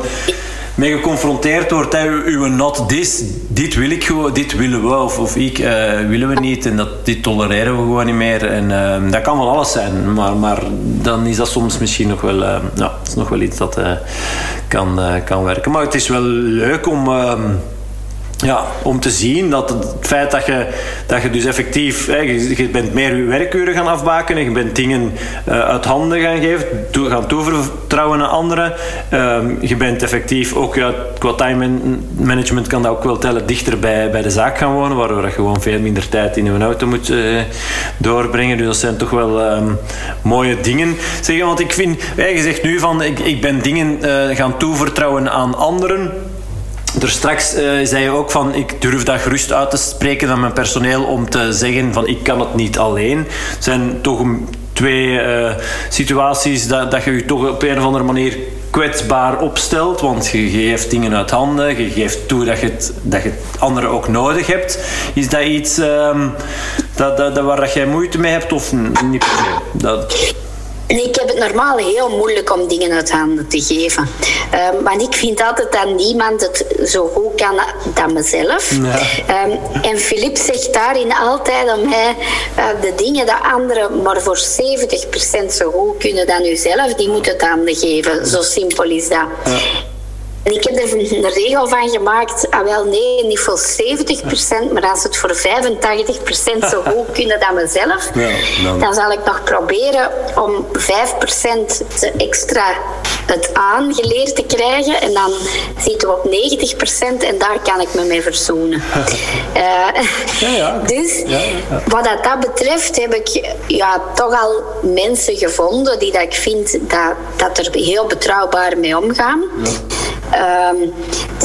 mee geconfronteerd wordt. Hè, uw not this, dit wil ik gewoon, dit willen we of, of ik uh, willen we niet en dat, dit tolereren we gewoon niet meer. En uh, dat kan wel alles zijn, maar, maar dan is dat soms misschien nog wel, uh, ja, is nog wel iets dat kan, kan werken. Maar het is wel leuk om ehm, ja, om te zien dat het feit dat je, dat je dus effectief, hè, je, bent meer werkuren gaan afbaken en je bent dingen uh, uit handen gaan geven, gaan toevertrouwen aan anderen. Uh, je bent effectief ook ja, qua time management kan dat ook wel tellen, dichter bij, bij de zaak gaan wonen, waardoor je gewoon veel minder tijd in een auto moet uh, doorbrengen. Dus dat zijn toch wel um, mooie dingen. Zeg, want ik vind, je zegt nu van ik, ik ben dingen uh, gaan toevertrouwen aan anderen. Er straks uh, zei je ook van ik durf dat gerust uit te spreken aan mijn personeel om te zeggen van ik kan het niet alleen. Het zijn toch twee uh, situaties dat, dat je je toch op een of andere manier kwetsbaar opstelt, want je geeft dingen uit handen, je geeft toe dat je het, dat je het anderen ook nodig hebt. Is dat iets um, dat, dat, dat, waar dat jij moeite mee hebt of niet? Dat... Ik heb het normaal heel moeilijk om dingen uit handen te geven. Um, want ik vind altijd dat niemand het zo goed kan dan mezelf. Ja. Um, en Filip zegt daarin altijd aan mij: uh, de dingen dat anderen maar voor 70% zo goed kunnen dan u zelf, die moeten het handen geven. Zo simpel is dat. Ja. En ik heb er een regel van gemaakt, ah wel nee, niet voor 70%, maar als het voor 85% zo goed kunnen dan mezelf, ja, dan. dan zal ik nog proberen om 5% extra het aangeleerd te krijgen. En dan zitten we op 90% en daar kan ik me mee verzoenen. uh, ja, ja. Dus wat dat, dat betreft heb ik ja, toch al mensen gevonden die dat ik vind dat, dat er heel betrouwbaar mee omgaan. Um,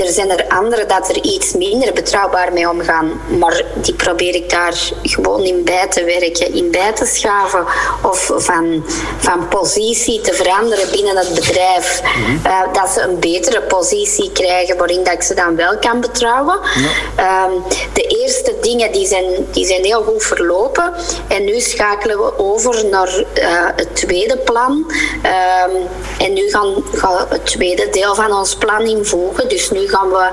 er zijn er anderen dat er iets minder betrouwbaar mee omgaan, maar die probeer ik daar gewoon in bij te werken, in bij te schaven of van, van positie te veranderen binnen het bedrijf. Mm-hmm. uh, dat ze een betere positie krijgen waarin dat ik ze dan wel kan betrouwen. Ja. Um, de eerste dingen die zijn, die zijn heel goed verlopen en nu schakelen we over naar uh, het tweede plan. Um, en nu gaan, gaan het tweede deel van ons plan invoegen. Dus nu gaan we,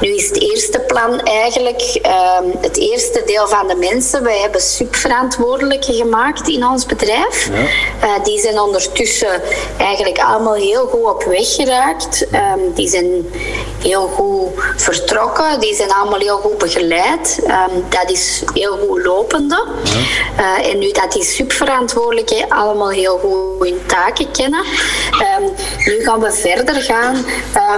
nu is het eerste plan eigenlijk um, het eerste deel van de mensen. Wij hebben subverantwoordelijke gemaakt in ons bedrijf. Ja. Uh, die zijn ondertussen eigenlijk allemaal heel goed op weg geraakt. Um, die zijn heel goed vertrokken. Die zijn allemaal heel goed begeleid. Um, dat is heel goed lopende. Ja. Uh, en nu dat die subverantwoordelijke allemaal heel goed hun taken kennen. nu gaan we verder gaan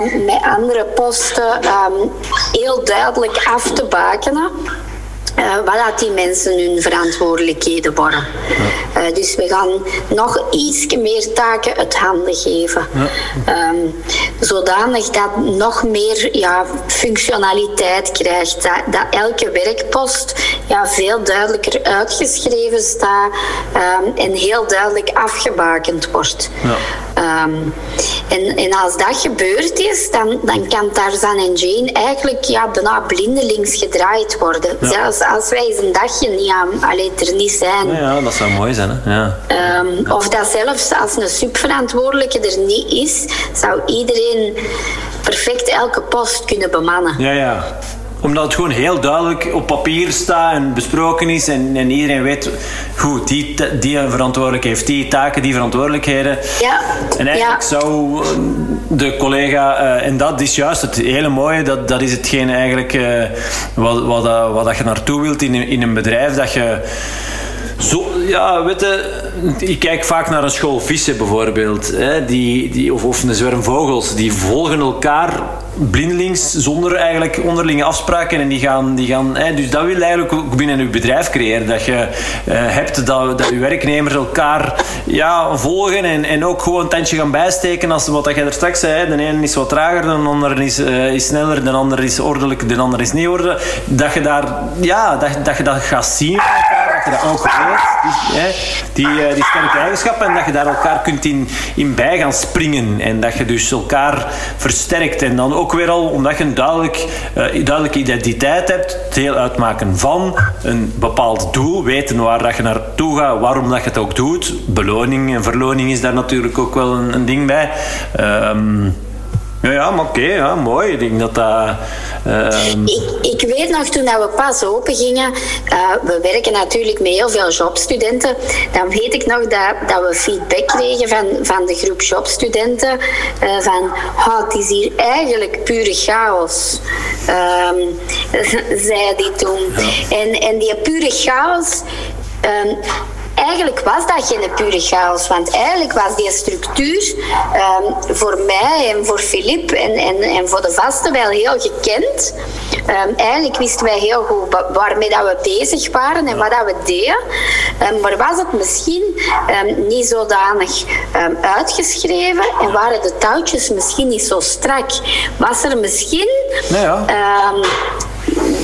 met andere posten um, heel duidelijk af te bakenen. Uh, wat dat die mensen hun verantwoordelijkheden worden. Uh, dus we gaan nog iets meer taken uit handen geven. Ja. Um, zodanig dat nog meer ja, functionaliteit krijgt. Dat, dat elke werkpost ja, veel duidelijker uitgeschreven staat um, en heel duidelijk afgebakend wordt. Ja. Um, en, en als dat gebeurd is, dan, dan kan Tarzan en Jane eigenlijk ja, bijna blindelings gedraaid worden. Ja. Zelfs als wij eens een dagje niet aan, allee, er niet zijn. Ja, ja, dat zou mooi zijn. Hè? Ja. Um, of dat zelfs als een subverantwoordelijke er niet is, zou iedereen perfect elke post kunnen bemannen. Ja, ja omdat het gewoon heel duidelijk op papier staat en besproken is. En, en iedereen weet, goed, die, die verantwoordelijk heeft die taken, die verantwoordelijkheden. Ja. En eigenlijk zou de collega, uh, en dat is juist het hele mooie, dat, dat is hetgeen eigenlijk uh, wat, wat, wat, wat je naartoe wilt in, in een bedrijf, dat je zo, ja, weet je, ik kijk vaak naar een school vissen bijvoorbeeld. Hè, die, die, of, of een zwerm vogels. Die volgen elkaar blindelings, zonder eigenlijk onderlinge afspraken. En die gaan, die gaan, hè, dus dat wil eigenlijk ook binnen uw bedrijf creëren. Dat je uh, hebt dat, dat uw werknemers elkaar ja, volgen en, en ook gewoon een tandje gaan bijsteken. Als wat dat jij er straks zei, de ene is wat trager, de andere is, uh, is sneller, de andere is ordelijk, de andere is niet ordelijk. Dat je daar, ja, dat, dat je dat gaat zien dat ook weet, die, die, uh, die sterke eigenschappen, en dat je daar elkaar kunt in, in bij gaan springen. En dat je dus elkaar versterkt. En dan ook weer al, omdat je een duidelijk, uh, duidelijke identiteit hebt, heel uitmaken van een bepaald doel, weten waar dat je naartoe gaat, waarom dat je het ook doet. Beloning en verloning is daar natuurlijk ook wel een, ding bij. Um, ja, ja maar oké, ja, mooi. Ik denk dat dat... Ik, ik weet nog, toen dat we pas open gingen... Uh, we werken natuurlijk met heel veel jobstudenten. Dan weet ik nog dat, dat we feedback kregen van, van de groep jobstudenten. Uh, van, oh, het is hier eigenlijk pure chaos. Um, zei die toen. Ja. En, en die pure chaos... Um, eigenlijk was dat geen pure chaos, want eigenlijk was die structuur um, voor mij en voor Filip en, en, en voor de vasten wel heel gekend. Um, eigenlijk wisten wij heel goed waarmee dat we bezig waren en wat dat we deden. Um, maar was het misschien niet zodanig uitgeschreven en waren de touwtjes misschien niet zo strak? Was er misschien ja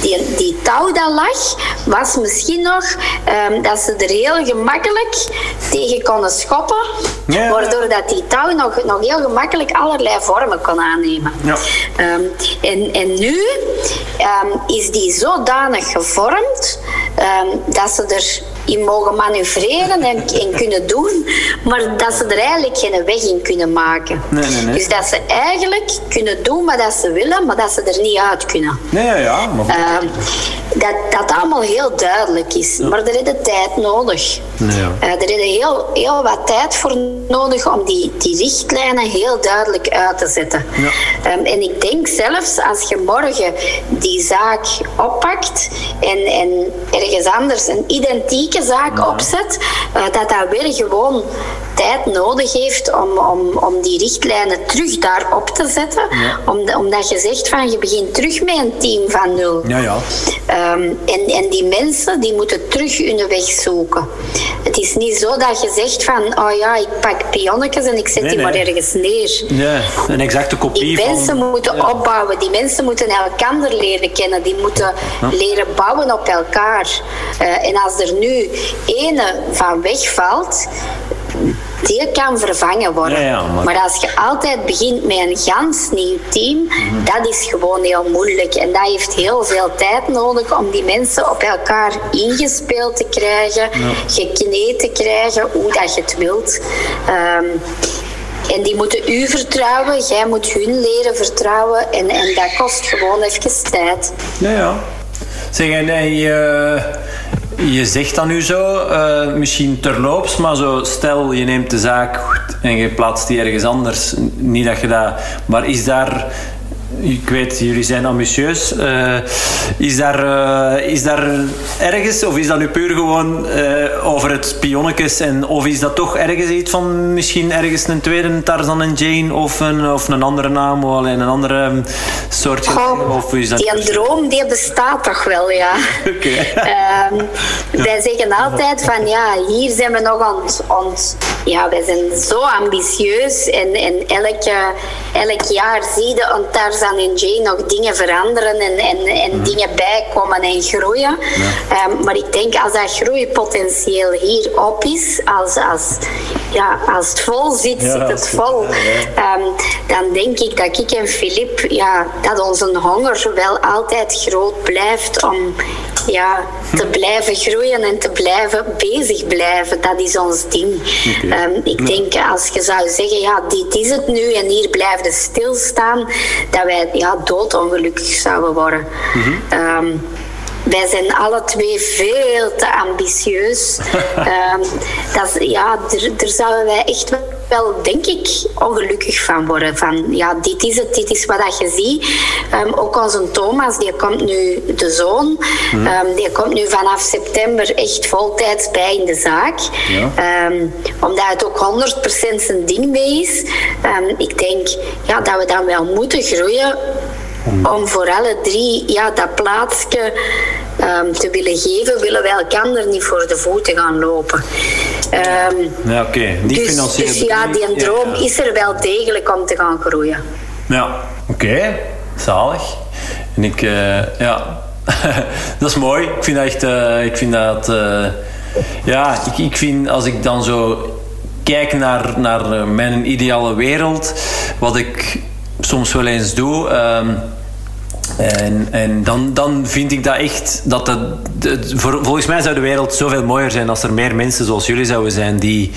die, die touw dat lag, was misschien nog um, dat ze er heel gemakkelijk tegen konden schoppen. Ja. Waardoor dat die touw nog, nog heel gemakkelijk allerlei vormen kon aannemen. Ja. Um, en, en nu um, is die zodanig gevormd dat ze er in mogen manoeuvreren en, en, kunnen doen, maar dat ze er eigenlijk geen weg in kunnen maken. Nee, nee, nee. Dus dat ze eigenlijk kunnen doen wat dat ze willen, maar dat ze er niet uit kunnen. Nee, ja, ja. Uh, dat dat allemaal heel duidelijk is. Ja. Maar er is de tijd nodig. Ja. Uh, er is heel, heel wat tijd voor nodig om die, die richtlijnen heel duidelijk uit te zetten. Ja. Um, en ik denk zelfs als je morgen die zaak oppakt en, en ergens anders een identieke zaak opzet, uh, dat dat weer gewoon tijd nodig heeft om, om, om die richtlijnen terug daarop te zetten. Om, omdat je zegt van je begint terug met een team van nul. Ja, ja. Um, en, en die mensen die moeten terug hun weg zoeken. Het is niet zo dat je zegt van oh ja, ik pak pionnetjes en ik zet nee, die nee. maar ergens neer. Ja, een exacte kopie Die mensen van... moeten ja. opbouwen, die mensen moeten elkaar leren kennen, die moeten ja. leren bouwen op elkaar. Uh, en als er nu ene van wegvalt, die kan vervangen worden. Ja, ja, maar... maar... als je altijd begint met een gans nieuw team, mm-hmm. dat is gewoon heel moeilijk. En dat heeft heel veel tijd nodig om die mensen op elkaar ingespeeld te krijgen, ja. gekneed te krijgen, hoe dat je het wilt. Um, en die moeten u vertrouwen, jij moet hun leren vertrouwen. En, en dat kost gewoon even tijd. Ja, ja. Zeg, en uh, je zegt dan nu zo, uh, misschien terloops, maar zo stel je neemt de zaak en je plaatst die ergens anders. Niet dat je dat. Maar is daar ik weet, jullie zijn ambitieus. Uh, is, daar, uh, is daar ergens, of is dat nu puur gewoon uh, over het pionnetjes? En, of is dat toch ergens iets van misschien ergens een tweede Tarzan en Jane of een, of een andere naam of alleen een andere um, soort? Goh, of is dat die droom die bestaat toch wel, ja. Oké. Okay. um, wij zeggen altijd van ja, hier zijn we nog aan het. Ja, wij zijn zo ambitieus en, en elke, elk jaar zie je aan Tarzan en Jane nog dingen veranderen en, en, en mm. dingen bijkomen en groeien. Ja. Um, maar ik denk als dat groeipotentieel hier op is, als, als, ja, als het vol zit, ja, zit het vol. Um, dan denk ik dat ik en Filip, ja, dat onze honger wel altijd groot blijft om ja, te blijven groeien en te blijven bezig blijven. Dat is ons ding. Okay. Um, ik denk als je zou zeggen, ja, dit is het nu en hier blijven stilstaan, dat wij ja, doodongelukkig zouden worden. Mm -hmm. um, wij zijn alle twee veel te ambitieus. um, dat, ja, daar zouden wij echt wel, denk ik, ongelukkig van worden. Van, ja, dit is het, dit is wat dat je ziet. Um, ook onze Thomas, die komt nu, de zoon, mm. um, die komt nu vanaf september echt voltijds bij in de zaak. Ja. Um, omdat het ook 100% zijn ding mee is. ik denk ja, dat we dan wel moeten groeien om voor alle drie ja, dat plaatsje um, te willen geven, willen wij elkaar niet voor de voeten gaan lopen. Um, ja, oké. Okay. Die dus, financiële... Dus ja, die droom ja, ja. is er wel degelijk om te gaan groeien. Ja, oké. Okay. Zalig. En ik, uh, ja... dat is mooi. Ik vind dat echt... Uh, ik vind dat... Uh, ja, ik, ik vind als ik dan zo kijk naar, naar mijn ideale wereld, wat ik soms wel eens doe. Um, en, en dan, dan vind ik dat echt dat het, volgens mij zou de wereld zoveel mooier zijn als er meer mensen zoals jullie zouden zijn die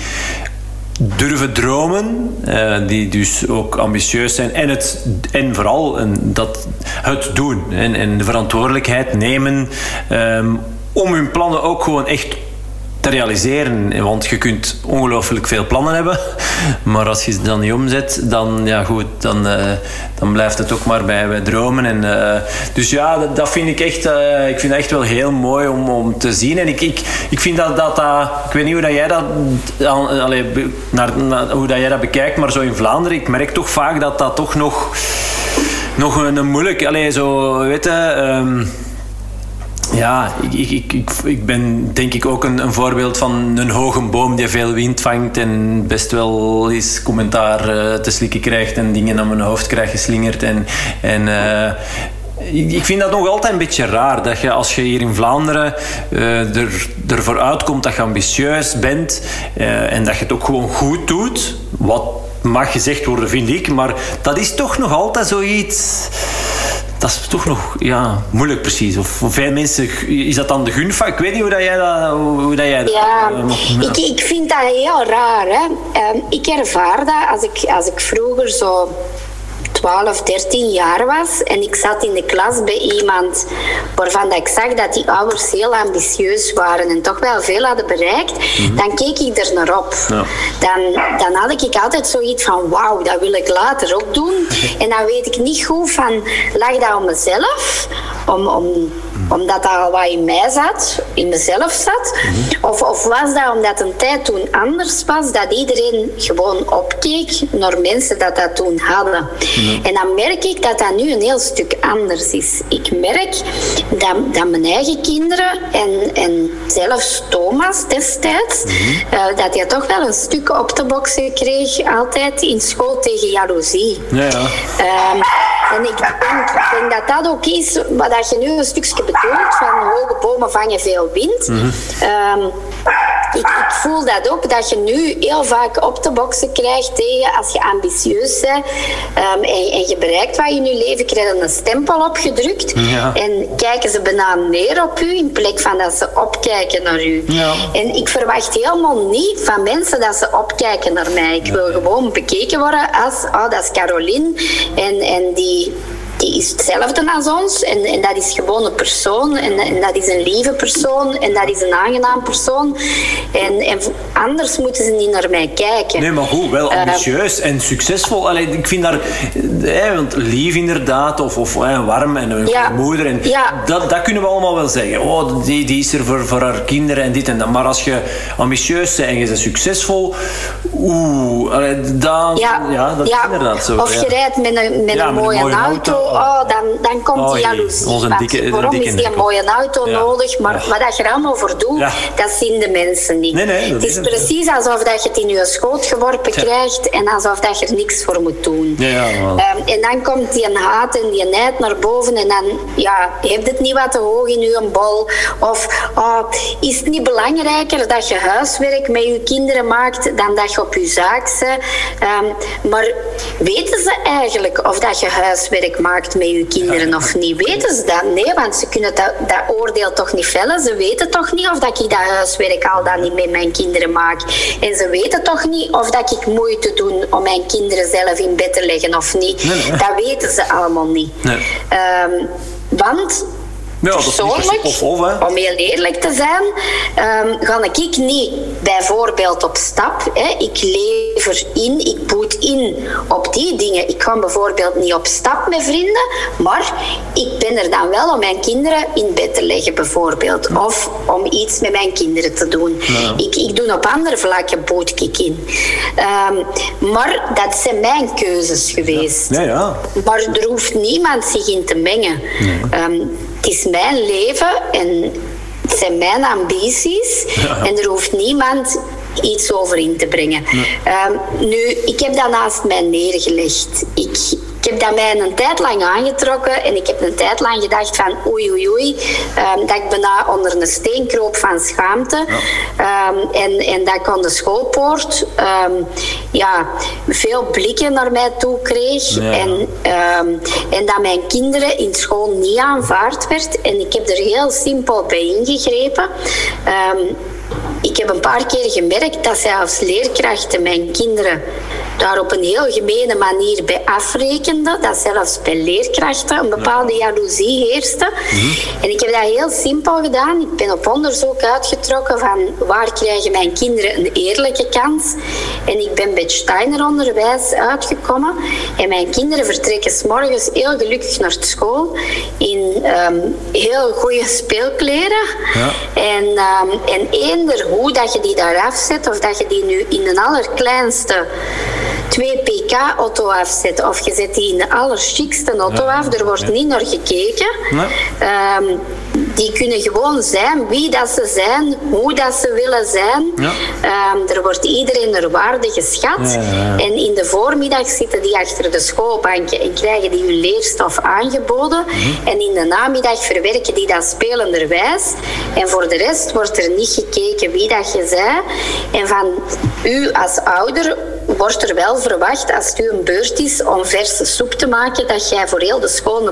durven dromen, uh, die dus ook ambitieus zijn en, het, en vooral en dat, het doen en, en de verantwoordelijkheid nemen um, om hun plannen ook gewoon echt te realiseren. Want je kunt ongelooflijk veel plannen hebben. Maar als je ze dan niet omzet, dan, ja, goed, dan, uh, dan blijft het ook maar bij, dromen. En, uh, dus ja, dat, dat, vind ik echt, uh, ik vind echt wel heel mooi om, om te zien. En ik, ik, ik vind dat, dat, ik weet niet hoe dat jij dat, allee, naar, hoe dat jij dat bekijkt, maar zo in Vlaanderen, ik merk toch vaak dat dat toch nog, nog een, moeilijk, allee, zo, weet je, um, ja, ik, ik, ik, ik ben denk ik ook een, een voorbeeld van een hoge boom die veel wind vangt en best wel eens commentaar uh, te slikken krijgt en dingen aan mijn hoofd krijgt geslingerd. En, en uh, ik vind dat nog altijd een beetje raar. Dat je als je hier in Vlaanderen uh, er, ervoor uitkomt dat je ambitieus bent en dat je het ook gewoon goed doet. Wat mag gezegd worden, vind ik. Maar dat is toch nog altijd zoiets dat is toch nog ja, moeilijk precies. Of voor veel mensen is dat dan de gunfa. Ik weet niet hoe dat jij dat... Hoe dat jij ja, dat, ja. Ik, ik vind dat heel raar. Hè. Um, ik ervaar dat als ik, als ik vroeger zo 12, 13 jaar was en ik zat in de klas bij iemand waarvan dat ik zag dat die ouders heel ambitieus waren en toch wel veel hadden bereikt, mm-hmm. dan keek ik er naar op. Ja. Dan, dan had ik altijd zoiets van wauw, dat wil ik later ook doen. en dan weet ik niet goed van, lag dat om mezelf? Om, om omdat dat al wat in mij zat, in mezelf zat? of, of was dat omdat een tijd toen anders was, dat iedereen gewoon opkeek naar mensen dat dat toen hadden? En dan merk ik dat dat nu een heel stuk anders is. Ik merk dat, dat mijn eigen kinderen en, en zelfs Thomas destijds, uh, dat hij toch wel een stuk op te boksen kreeg, altijd in school tegen jaloezie. Ja, ja. Um, en ik denk, ik denk, dat dat ook is wat je nu een stukje bedoelt, van hoge bomen vangen veel wind. Mm -hmm. um, ik, ik, voel dat ook, dat je nu heel vaak op te boksen krijgt tegen als je ambitieus bent um, en, en, je bereikt wat je in je leven, krijg je een stempel opgedrukt ja. en kijken ze bijna neer op u in plek van dat ze opkijken naar u. Ja. En ik verwacht helemaal niet van mensen dat ze opkijken naar mij. Ik wil gewoon bekeken worden als, oh, dat is Caroline en, en die die is hetzelfde als ons. En, en dat is gewoon een persoon. En, en, dat is een lieve persoon. En dat is een aangenaam persoon. En, en anders moeten ze niet naar mij kijken. Nee, maar goed, wel ambitieus en succesvol. Allee, ik vind daar... Eh, want lief inderdaad, of, of eh, warm en een Ja. moeder. En Ja. dat, dat kunnen we allemaal wel zeggen. Oh, die, die is er voor, voor haar kinderen en dit en dat. Maar als je ambitieus bent en je bent succesvol... Oeh, allee, dan, ja, dat is inderdaad zo. Of je rijdt met een, met Ja, een met een mooie, mooie auto, auto. Oh, dan, dan komt Oh, die jee, jaloezie. onze Want dikke- waarom dikke is die een mooie auto Ja. nodig? Maar Ja. wat dat je er allemaal voor doet, Ja. dat zien de mensen niet. Nee, nee, dat het is is het, precies alsof dat je het in je schoot geworpen krijgt en alsof dat je er niks voor moet doen. Ja, ja, wel. Ehm, en dan komt die haat en die nijd naar boven en dan ja, heeft het niet wat te hoog in je bol. Of oh, is het niet belangrijker dat je huiswerk met je kinderen maakt dan dat je op je zaak bent? Ehm, maar weten ze eigenlijk of dat je huiswerk maakt met je kinderen of niet? Weten ze dat? Nee, want ze kunnen dat, dat oordeel toch niet vellen. Ze weten toch niet of dat ik dat huiswerk al dan niet met mijn kinderen maak. En ze weten toch niet of dat ik moeite doe om mijn kinderen zelf in bed te leggen of niet. Nee, nee. Dat weten ze allemaal niet. Nee. Ehm, want Persoonlijk, of of, hè. om heel eerlijk te zijn, ehm, ga ik niet bijvoorbeeld op stap. Hè. Ik lever in, ik boet in op die dingen. Ik ga bijvoorbeeld niet op stap met vrienden, maar ik ben er dan wel om mijn kinderen in bed te leggen bijvoorbeeld. Of om iets met mijn kinderen te doen. Ik, ik doe op andere vlakken boet ik in. Ehm, maar dat zijn mijn keuzes geweest. Ja, ja. Maar er hoeft niemand zich in te mengen. Ehm, het is mijn leven en het zijn mijn ambities. En er hoeft niemand iets over in te brengen. Ehm, nu, ik heb dat naast mij neergelegd. Ik, ik heb dat mij een tijd lang aangetrokken en ik heb een tijd lang gedacht van oei oei oei, ehm, dat ik bijna onder een steen kroop van schaamte. Ehm, en, en dat ik aan de schoolpoort ehm, ja, veel blikken naar mij toe kreeg. Ja. En, en dat mijn kinderen in school niet aanvaard werd. En ik heb er heel simpel bij ingegrepen. Ik heb een paar keer gemerkt dat zelfs leerkrachten mijn kinderen daar op een heel gemene manier bij afrekenden. Dat zelfs bij leerkrachten een bepaalde jaloezie heerste. En ik heb dat heel simpel gedaan. Ik ben op onderzoek uitgetrokken van waar krijgen mijn kinderen een eerlijke kans. En ik ben bij het Steiner onderwijs uitgekomen. En mijn kinderen vertrekken s morgens heel gelukkig naar school in ehm, heel goede speelkleren. Ja. En, ehm, en eender hoe dat je die daar afzet, of dat je die nu in een allerkleinste 2 pk auto afzet, of je zet die in de allerchicste auto af, er wordt niet naar gekeken. Nee. Ehm, die kunnen gewoon zijn wie dat ze zijn, hoe dat ze willen zijn. Ja. Ehm, er wordt iedereen naar waarde geschat. Ja, ja, ja. En in de voormiddag zitten die achter de schoolbanken en krijgen die hun leerstof aangeboden. Mhm. En in de namiddag verwerken die dat spelenderwijs. En voor de rest wordt er niet gekeken wie dat je zei. En van u als ouder wordt er wel verwacht, als het u een beurt is om verse soep te maken, dat jij voor heel de school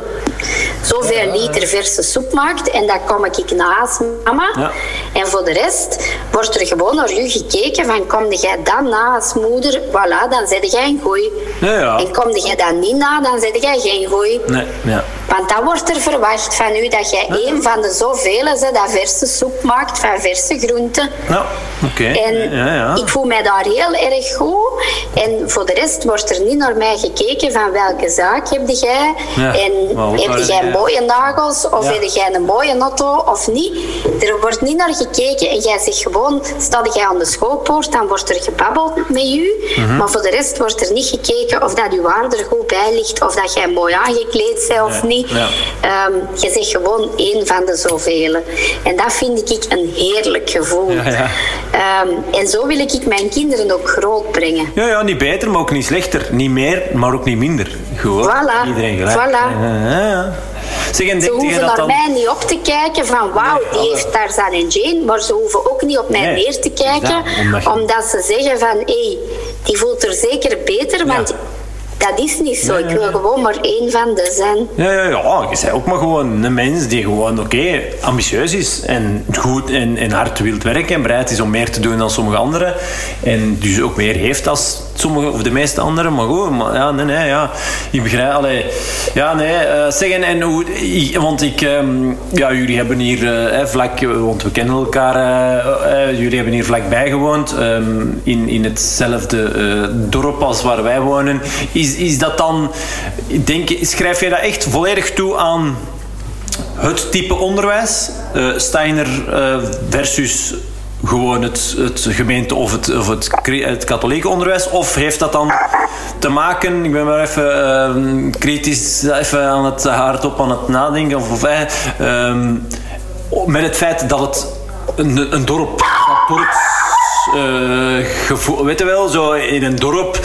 zoveel liter verse soep maakt. En dat kom ik naast mama. Ja. En voor de rest wordt er gewoon naar u gekeken van kom jij dan na als moeder, voilà, dan zet jij een gooi. Ja, ja. En kom jij dan niet na, dan zet jij geen gooi. Nee, ja. Want dan wordt er verwacht van u dat jij een van de zoveel is dat verse soep maakt van verse groenten. Nou, oké. En Ja, ja. ik voel mij daar heel erg goed. En voor de rest wordt er niet naar mij gekeken van welke zaak heb jij. Ja, En heb jij ja. mooie nagels of Ja. heb jij een mooie auto of niet. Er wordt niet naar gekeken en jij zegt gewoon, stel jij aan de schoolpoort, dan wordt er gebabbeld met u. Mhm. Maar voor de rest wordt er niet gekeken of dat uw waarde er goed bij ligt of dat jij mooi aangekleed bent of Ja, niet. ja. Ehm, je zegt gewoon één van de zoveel. En dat vind ik een heerlijk gevoel. Ja. Ehm, en zo wil ik mijn kinderen ook grootbrengen. Ja, ja, niet beter, maar ook niet slechter. Niet meer, maar ook niet minder. Gewoon Voilà. iedereen gelijk. Voilà. Ja. Zeg, en Ze hoeven naar dan... mij niet op te kijken van wauw, Nee, die alle- heeft Tarzan en Jane. Maar ze hoeven ook niet op mij Nee, neer te kijken. omdat je- Omdat ze zeggen van hé, hey, die voelt er zeker beter. Want dat is niet zo. Ik wil gewoon maar één van de zijn. Ja, ja, ja, je bent ook maar gewoon een mens die gewoon, oké, ambitieus is en goed en, en hard wilt werken en bereid is om meer te doen dan sommige anderen. En dus ook meer heeft als sommige of de meeste anderen, maar goed, maar ja, nee, nee, ja. Ik begrijp, allee, ja, nee, uh, zeggen en hoe, want ik, um, ja, jullie hebben hier uh, vlak, want we kennen elkaar, uh, jullie hebben hier vlakbij gewoond, um, in, in hetzelfde dorp als waar wij wonen. Is, is dat dan, denk, schrijf je dat echt volledig toe aan het type onderwijs, Steiner uh, versus gewoon het, het gemeente of, het, of het, het katholieke onderwijs? Of heeft dat dan te maken, ik ben maar even uh, kritisch even aan het hardop aan het nadenken, of, of uh, met het feit dat het een, een dorp, uh, gevoel, weet je wel, zo in een dorp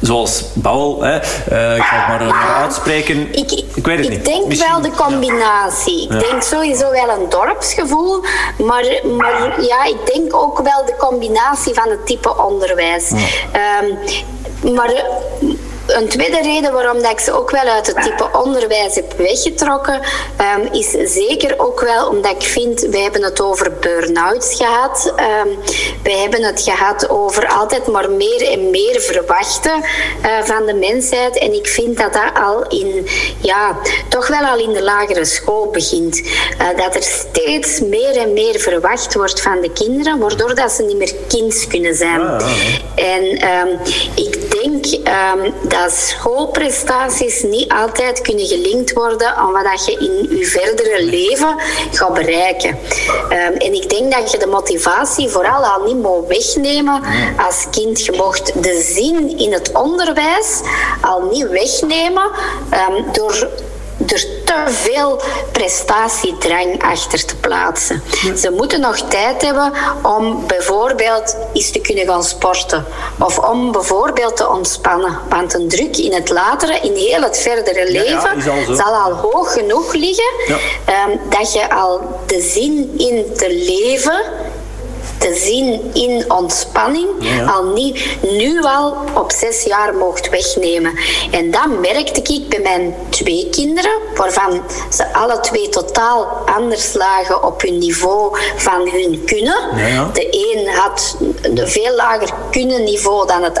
zoals Bouwel, hè. Uh, ik ga het maar, maar uitspreken. Ik, ik, weet het ik niet. denk Misschien... wel de combinatie. Ik denk sowieso wel een dorpsgevoel, maar, maar ja, ik denk ook wel de combinatie van het type onderwijs. Ja. Um, maar een tweede reden waarom dat ik ze ook wel uit het type onderwijs heb weggetrokken, um, is zeker ook wel omdat ik vind, wij hebben het over burn-outs gehad. Um, wij hebben het gehad over altijd maar meer en meer verwachten uh, van de mensheid. En ik vind dat dat al in, ja, toch wel al in de lagere school begint. Uh, dat er steeds meer en meer verwacht wordt van de kinderen, waardoor dat ze niet meer kind kunnen zijn. Ah, en um, ik denk dat dat schoolprestaties niet altijd kunnen gelinkt worden aan wat je in je verdere leven gaat bereiken. Um, en ik denk dat je de motivatie vooral al niet moet wegnemen als kind. Je mocht de zin in het onderwijs al niet wegnemen um, door er te veel prestatiedrang achter te plaatsen. Ze moeten nog tijd hebben om bijvoorbeeld eens te kunnen gaan sporten. Of om bijvoorbeeld te ontspannen. Want een druk in het latere, in heel het verdere leven, zal al hoog genoeg liggen um, dat je al de zin in te leven te zien in ontspanning al niet nu al op zes jaar mocht wegnemen. En dat merkte ik bij mijn twee kinderen, waarvan ze alle twee totaal anders lagen op hun niveau van hun kunnen. De een had een veel lager kunnen niveau dan het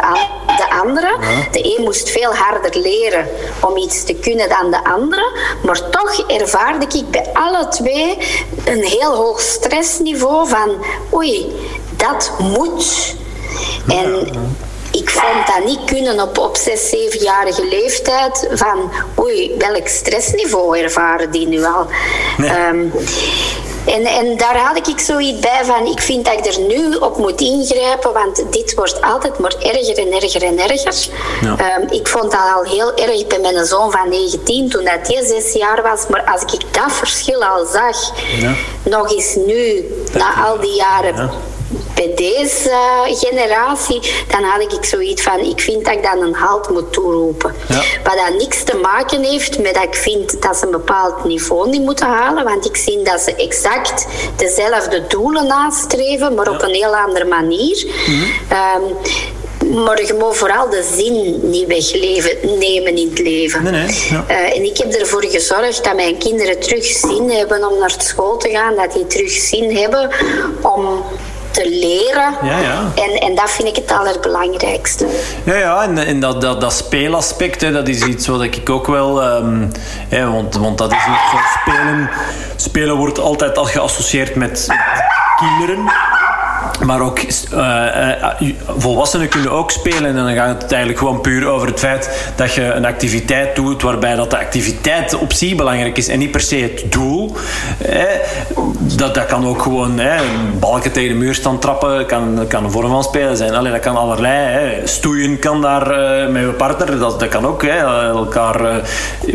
de andere. De een moest veel harder leren om iets te kunnen dan de andere. Maar toch ervaarde ik bij alle twee een heel hoog stressniveau van oei, dat moet. En ik vond dat niet kunnen op, op 6, 7-jarige leeftijd. Van oei, welk stressniveau ervaren die nu al? Ehm, en, en daar had ik zoiets bij van, ik vind dat ik er nu op moet ingrijpen, want dit wordt altijd maar erger en erger en erger. Ja. Um, ik vond dat al heel erg bij mijn zoon van 19, toen dat hij zes jaar was. Maar als ik dat verschil al zag, ja. nog eens nu, na al die jaren bij deze generatie, dan had ik zoiets van, ik vind dat ik dan een halt moet toeroepen. Ja. Wat dat niks te maken heeft met dat ik vind dat ze een bepaald niveau niet moeten halen, want ik zie dat ze exact dezelfde doelen nastreven, maar op een heel andere manier. Mm -hmm. um, maar je moet vooral de zin niet wegnemen in het leven. Nee, nee, ja. uh, en ik heb ervoor gezorgd dat mijn kinderen terug zin hebben om naar school te gaan, dat die terug zin hebben om te leren. Ja, ja. En, en dat vind ik het allerbelangrijkste. Ja, ja en, en dat, dat, dat speelaspect, hè, dat is iets wat ik ook wel... Um, hè, want, want dat is iets van spelen... Spelen wordt altijd al geassocieerd met kinderen. Maar ook uh, uh, volwassenen kunnen ook spelen. En dan gaat het eigenlijk gewoon puur over het feit dat je een activiteit doet waarbij dat de activiteit op zich belangrijk is en niet per se het doel. Eh, dat, dat kan ook gewoon eh, balken tegen de muur staan trappen, kan, kan een vorm van spelen zijn. Allee, dat kan allerlei. Stoeien kan daar met je partner, dat, dat kan ook. Hè. Elkaar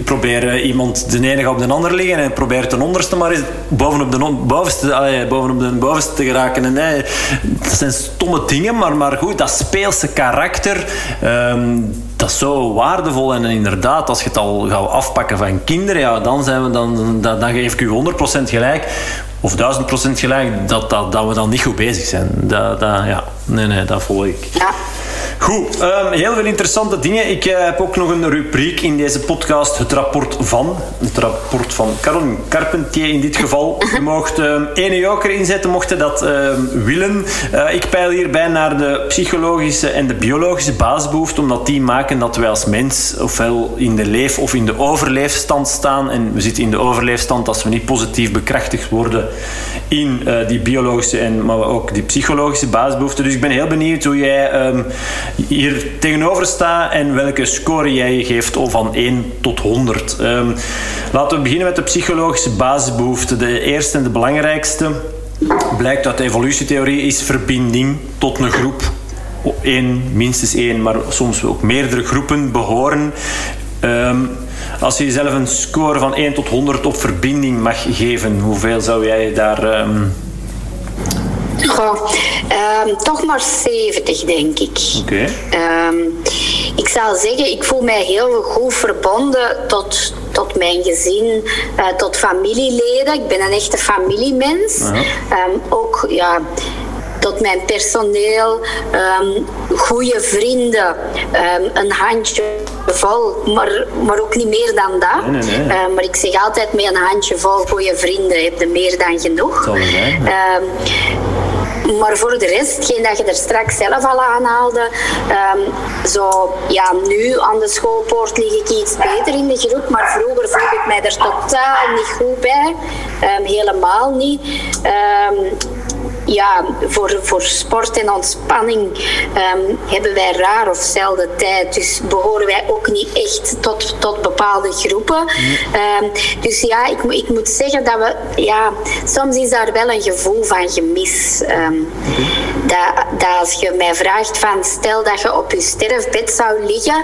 proberen iemand de ene op de ander liggen en probeert ten onderste maar eens bovenop de bovenste, bovenop de bovenste te geraken. En, dat zijn stomme dingen, maar, maar goed, dat speelse karakter, um, dat is zo waardevol. En inderdaad, als je het al gaat afpakken van kinderen, ja, dan, zijn we, dan, dan, dan geef ik u 100% gelijk of 1000% gelijk dat, dat, dat we dan niet goed bezig zijn. Dat, dat, ja, nee, nee, dat volg ik. Ja. Goed, um, heel veel interessante dingen. Ik uh, heb ook nog een rubriek in deze podcast, het rapport van. Het rapport van Caroline Carpentier in dit geval. Je mocht um, ene joker inzetten, mocht je dat um, willen. Uh, ik peil hierbij naar de psychologische en de biologische basisbehoeften, omdat die maken dat wij als mens ofwel in de leef- of in de overleefstand staan. En we zitten in de overleefstand als we niet positief bekrachtigd worden in uh, die biologische en maar ook die psychologische basisbehoeften. Dus ik ben heel benieuwd hoe jij hier tegenover staat en welke score jij geeft van 1 tot 100. Um, laten we beginnen met de psychologische basisbehoeften. De eerste en de belangrijkste blijkt uit de evolutietheorie is verbinding tot een groep. Eén, minstens één, maar soms ook meerdere groepen behoren. Um, als je jezelf een score van 1 tot 100 op verbinding mag geven, hoeveel zou jij daar um, Goh, um, toch maar 70, denk ik. Oké. Okay. Um, ik zou zeggen, ik voel mij heel goed verbonden tot, tot mijn gezin, uh, tot familieleden. Ik ben een echte familiemens. Uh -huh. um, ook, ja tot mijn personeel, um, goede vrienden, um, een handje vol, maar, maar ook niet meer dan dat. Nee, nee, nee. Uh, maar ik zeg altijd met een handje vol goede vrienden heb je meer dan genoeg. Maar voor de rest, hetgeen dat je er straks zelf al aanhaalde, um, zo, ja, nu aan de schoolpoort lig ik iets beter in de groep, maar vroeger voelde ik mij er totaal niet goed bij. Um, helemaal niet. Um, ja, voor, voor sport en ontspanning um, hebben wij raar of zelden tijd. Dus behoren wij ook niet echt tot, tot bepaalde groepen. Um, dus ja, ik, ik moet zeggen dat we... Ja, soms is daar wel een gevoel van gemis. Um, dat, dat als je mij vraagt van... Stel dat je op je sterfbed zou liggen...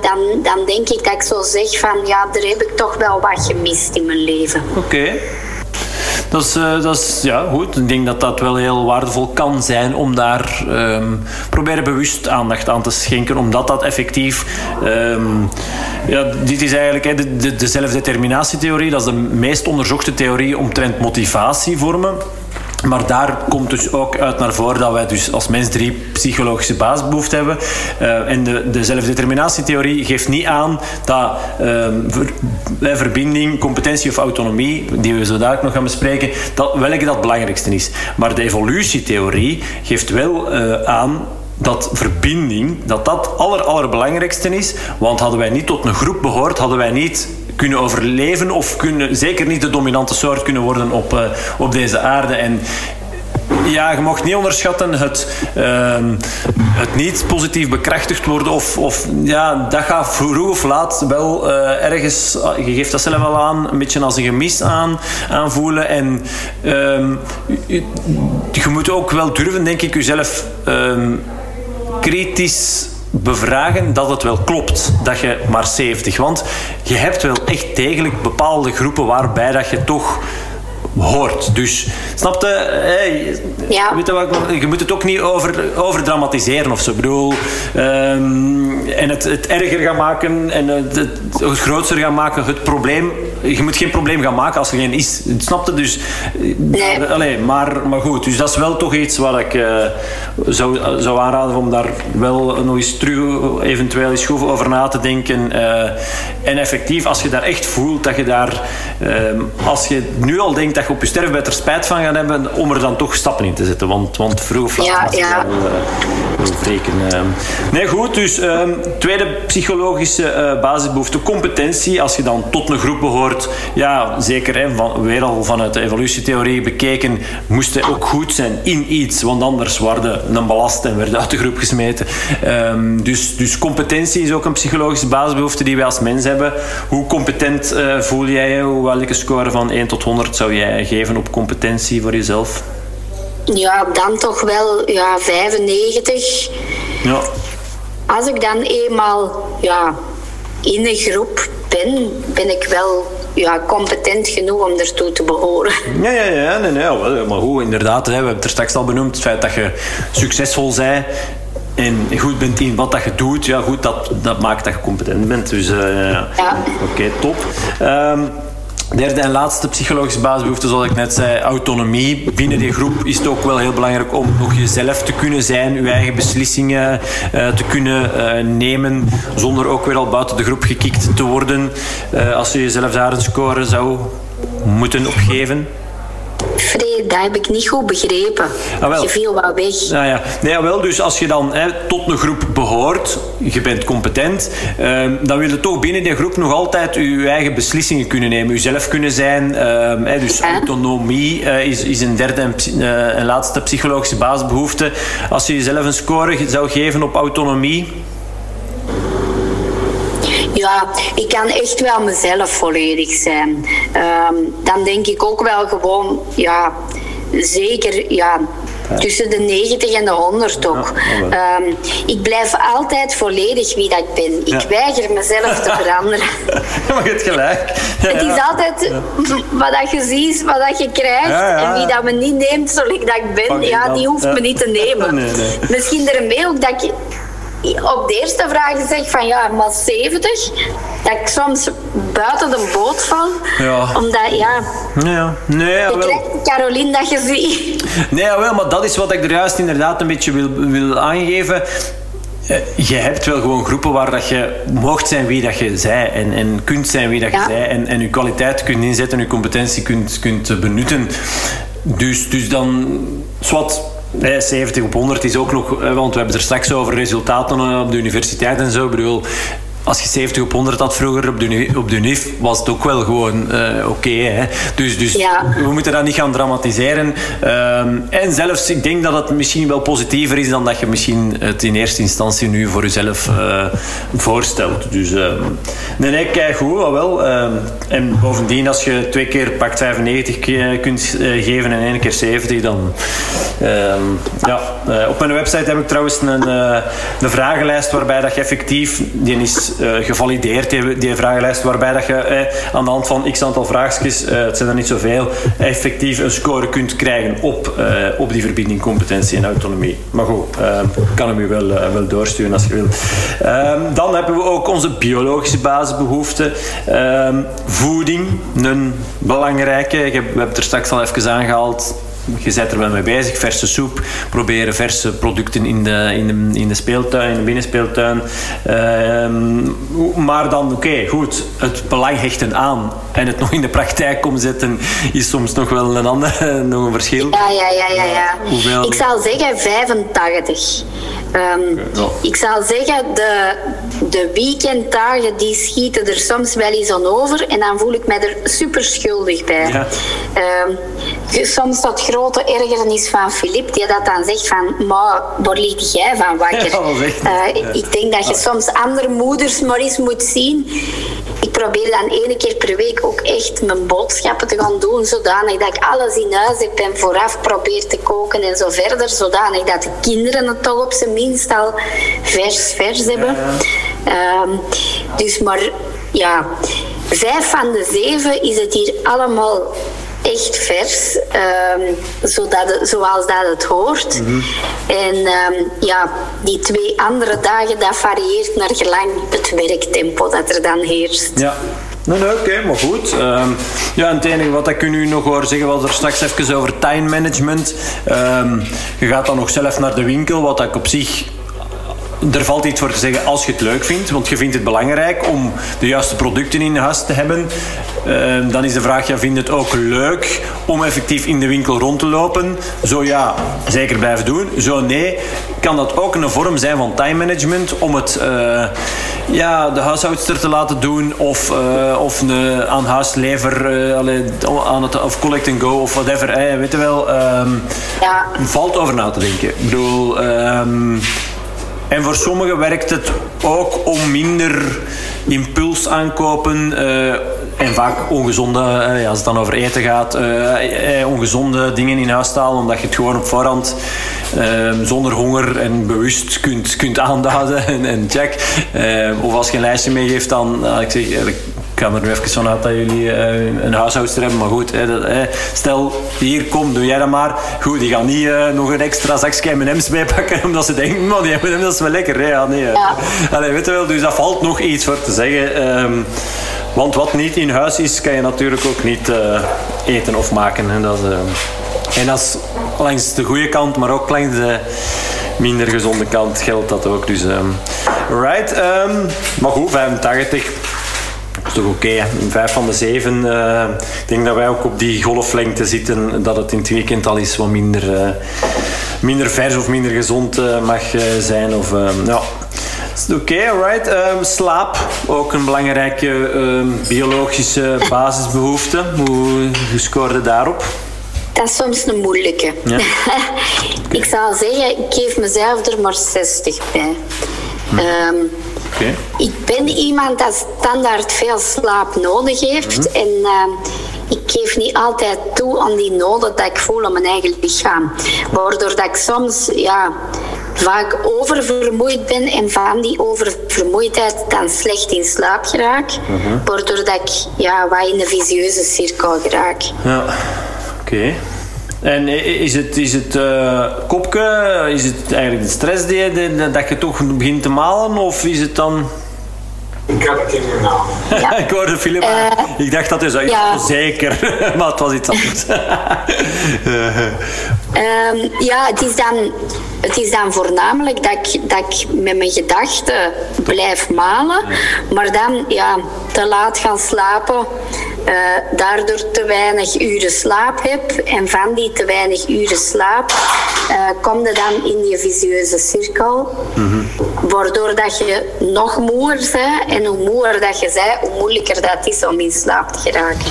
dan, dan denk ik dat ik zo zeg van... Ja, daar heb ik toch wel wat gemist in mijn leven. Oké. Dat is, uh, dat is ja, goed. Ik denk dat dat wel heel waardevol kan zijn om daar um, proberen bewust aandacht aan te schenken, omdat dat effectief. Um, ja, dit is eigenlijk de, de, de zelfdeterminatietheorie, dat is de meest onderzochte theorie omtrent motivatievormen. Maar daar komt dus ook uit naar voren dat wij dus als mens drie psychologische basisbehoeften hebben. Uh, en de, de zelfdeterminatietheorie geeft niet aan dat uh, ver, verbinding, competentie of autonomie, die we zo dadelijk nog gaan bespreken, dat, welke dat belangrijkste is. Maar de evolutietheorie geeft wel aan dat verbinding, dat dat aller, allerbelangrijkste is. Want hadden wij niet tot een groep behoord, hadden wij niet kunnen overleven of kunnen, zeker niet de dominante soort kunnen worden op, uh, op deze aarde. En ja, je mocht niet onderschatten het, uh, het niet positief bekrachtigd worden. Of, of ja, dat gaat vroeg of laat wel uh, ergens, je geeft dat zelf wel aan, een beetje als een gemis aan, aanvoelen. En um, je, moet ook wel durven, denk ik, jezelf um, kritisch bevragen dat het wel klopt dat je maar 70. Want je hebt wel echt degelijk bepaalde groepen waarbij dat je toch hoort. Dus, snapte? Hey, ja. weet je, wat, je moet het ook niet over, over dramatiseren of zo. Ik bedoel, um, en het, het erger gaan maken en het, het, het groter gaan maken. Het probleem, je moet geen probleem gaan maken als er geen is. Snapte? Dus, nee. Allez, maar, maar goed, dus dat is wel toch iets wat ik uh, zou, zou aanraden om daar wel nog eens terug eventueel eens goed over na te denken. Uh, en effectief, als je daar echt voelt dat je daar, uh, als je nu al denkt dat je op je sterfbed er spijt van gaat hebben, om er dan toch stappen in te zetten. Want, want vroeg of laat ja, ja. wel, uh. Nee, goed. Dus um, tweede psychologische uh, basisbehoefte, competentie. Als je dan tot een groep behoort, ja, zeker, hè, van, weer al vanuit de evolutietheorie bekeken, moest hij ook goed zijn in iets, want anders waren een belast en werd uit de groep gesmeten. Um, dus, dus competentie is ook een psychologische basisbehoefte die wij als mens hebben. Hoe competent voel jij je? Welke score van 1 tot 100 zou jij geven op competentie voor jezelf? Ja, dan toch wel ja, 95. Ja. Als ik dan eenmaal ja, in een groep ben, ben ik wel ja, competent genoeg om ertoe te behoren. Ja, ja, ja. Nee, nee, maar hoe inderdaad, hè, we hebben het er straks al benoemd, het feit dat je succesvol bent en goed bent in wat dat je doet, ja goed, dat, dat maakt dat je competent bent. Dus uh, ja. oké, okay, top. Um, Derde en laatste psychologische basisbehoefte, zoals ik net zei, autonomie. Binnen die groep is het ook wel heel belangrijk om nog jezelf te kunnen zijn, je eigen beslissingen uh, te kunnen uh, nemen, zonder ook weer al buiten de groep gekikt te worden. Uh, als je jezelf daar een score zou moeten opgeven. Vrede, dat heb ik niet goed begrepen. Ah, je viel wel weg. Nou ja. Nee, wel, dus als je dan hè, tot een groep behoort, je bent competent, eh, dan wil je toch binnen die groep nog altijd je eigen beslissingen kunnen nemen, jezelf kunnen zijn. Uh, hè, dus autonomie uh, is, is een derde en, uh, en laatste psychologische basisbehoefte. Als je jezelf een score zou geven op autonomie, ja, ik kan echt wel mezelf volledig zijn. Um, dan denk ik ook wel gewoon, ja, zeker, ja, tussen de 90 en de 100 toch. Ja, um, ik blijf altijd volledig wie dat ik ben. Ik weiger mezelf te veranderen. maar je hebt gelijk. het is altijd wat dat je ziet, wat dat je krijgt. En wie dat me niet neemt zoals ik dat ik ben, ja, die hoeft me niet te nemen. Nee, nee. Misschien ermee ook dat ik op de eerste vraag zeg van ja, maar 70, dat ik soms buiten de boot val. Ja. Omdat ja. ja. Nee, ja, wel. Caroline dat je ziet. Nee, wel, maar dat is wat ik er juist inderdaad een beetje wil, wil aangeven eh, je hebt wel gewoon groepen waar dat je mocht zijn wie dat je zij en, en kunt zijn wie dat je zij en, en je kwaliteit kunt inzetten, je competentie kunt, kunt benutten. Dus, dus dan, zwart, Nee, 70 op 100 is ook nog, eh, want we hebben er straks over resultaten eh, op de universiteit en zo. Ik als je 70 op 100 had vroeger op de, op de NIF, was het ook wel gewoon uh, oké. Okay, dus dus we moeten dat niet gaan dramatiseren. Um, en zelfs, ik denk dat het misschien wel positiever is dan dat je misschien het in eerste instantie nu voor jezelf uh, voorstelt. Dus uh, nee, nee, kijk goed, wel. en bovendien, als je twee keer pakt 95 kunt geven en één keer 70, dan... ja, op mijn website heb ik trouwens een, een vragenlijst waarbij dat je effectief... Die is uh, gevalideerd, die, die vragenlijst, waarbij dat je eh, aan de hand van x aantal vraagjes, uh, het zijn er niet zoveel, effectief een score kunt krijgen op, uh, op die verbinding, competentie en autonomie. Maar goed, ik kan hem u wel, wel doorsturen als je wil. Ehm, dan hebben we ook onze biologische basisbehoeften. Ehm, voeding, een belangrijke. We hebben het er straks al even aangehaald je bent er wel mee bezig. Verse soep, proberen verse producten in de, in de, in de speeltuin, in de binnenspeeltuin. Uh, maar dan, oké, goed, het belang hechten aan en het nog in de praktijk omzetten is soms nog wel een ander nog een verschil. Ja, ja, ja, ja. ja. Hoeveel? Ik zou zeggen 85. Um, Ik zal zeggen, de, de weekenddagen die schieten er soms wel eens aan over en dan voel ik mij er super schuldig bij. Ja. Um, soms dat grote ergernis van Filip, die dat dan zegt van, maar waar ligt jij van wakker? Ja, uh, ik denk dat je soms andere moeders maar eens moet zien ik probeer dan één keer per week ook echt mijn boodschappen te gaan doen, zodanig dat ik alles in huis heb en vooraf probeer te koken en zo verder, zodanig dat de kinderen het toch op zijn minst al vers, vers hebben. Um, dus maar ja, vijf van de zeven is het hier allemaal echt vers, um, zodat zoals dat het hoort. Mhm. En um, ja, die twee andere dagen, dat varieert naar gelang het werktempo dat er dan heerst. Ja. Nee, oké, maar goed. Um, ja, het enige wat ik nu nog hoor zeggen was er straks even over time management. je gaat dan nog zelf naar de winkel, wat ik op zich er valt iets voor te zeggen als je het leuk vindt, want je vindt het belangrijk om de juiste producten in huis te hebben. Uh, dan is de vraag, ja, vind je het ook leuk om effectief in de winkel rond te lopen? Zo ja, zeker blijven doen. Zo nee, kan dat ook een vorm zijn van time management om het uh, ja, de huishoudster te laten doen of, uh, of een aan huislever uh, aan het, of collect and go of whatever. Hey, weet je wel, um, ja. valt over na te denken. Ik bedoel... Um, en voor sommigen werkt het ook om minder impuls aankopen uh, en vaak ongezonde, uh, als het dan over eten gaat, uh, ongezonde dingen in huis te halen, omdat je het gewoon op voorhand zonder honger en bewust kunt, kunt aanduiden en, en check. of als je een lijstje meegeeft, dan, ik zeg, ik ga er nu even vanuit dat jullie uh, een huishoudster hebben. Maar goed, stel, hier, kom, doe jij dat maar. Goed, die gaan niet uh, nog een extra zakje M&M's meepakken omdat ze denken, man, die M&M's, dat is wel lekker. Hè? Ja, nee, ja. Allee, weet je wel, dus dat valt nog iets voor te zeggen. Um, Want wat niet in huis is, kan je natuurlijk ook niet uh, eten of maken. En dat, uh, en dat is langs de goede kant, maar ook langs de minder gezonde kant geldt dat ook. Dus, um, right. Um, maar goed, 85 is toch oké. Okay, in vijf van de zeven. Uh, ik denk dat wij ook op die golflengte zitten. Dat het in het weekend al eens wat minder, uh, minder vers of minder gezond uh, mag zijn. Of, ja. Oké, okay, alright. Um, slaap, ook een belangrijke um, biologische basisbehoefte. Hoe, hoe scoorde daarop? Dat is soms een moeilijke. Ja. ik zou zeggen, ik geef mezelf er maar 60 bij. Hm. Um, okay. Ik ben iemand dat standaard veel slaap nodig heeft. Hm. En uh, ik geef niet altijd toe aan die noden dat ik voel aan mijn eigen lichaam. Waardoor dat ik soms ja, vaak oververmoeid ben en van die oververmoeidheid dan slecht in slaap geraak. Uh-huh. Waardoor dat ik ja, wat in een visieuze cirkel geraak. Ja, oké. En is het, is het uh, kopke, is het eigenlijk de stress die, die, dat je toch begint te malen? Of is het dan... Ik heb het in mijn Ja. ik hoorde Filip. Uh, ik dacht dat is uit. Ja. Zeker. maar het was iets anders. um, ja, het is dan het is dan voornamelijk dat ik, dat ik met mijn gedachten blijf malen, maar dan ja, te laat gaan slapen, uh, daardoor te weinig uren slaap heb. En van die te weinig uren slaap uh, kom je dan in die visieuze cirkel, mm waardoor dat je nog moer bent. En hoe moer dat je bent, hoe moeilijker dat is om in slaap te geraken.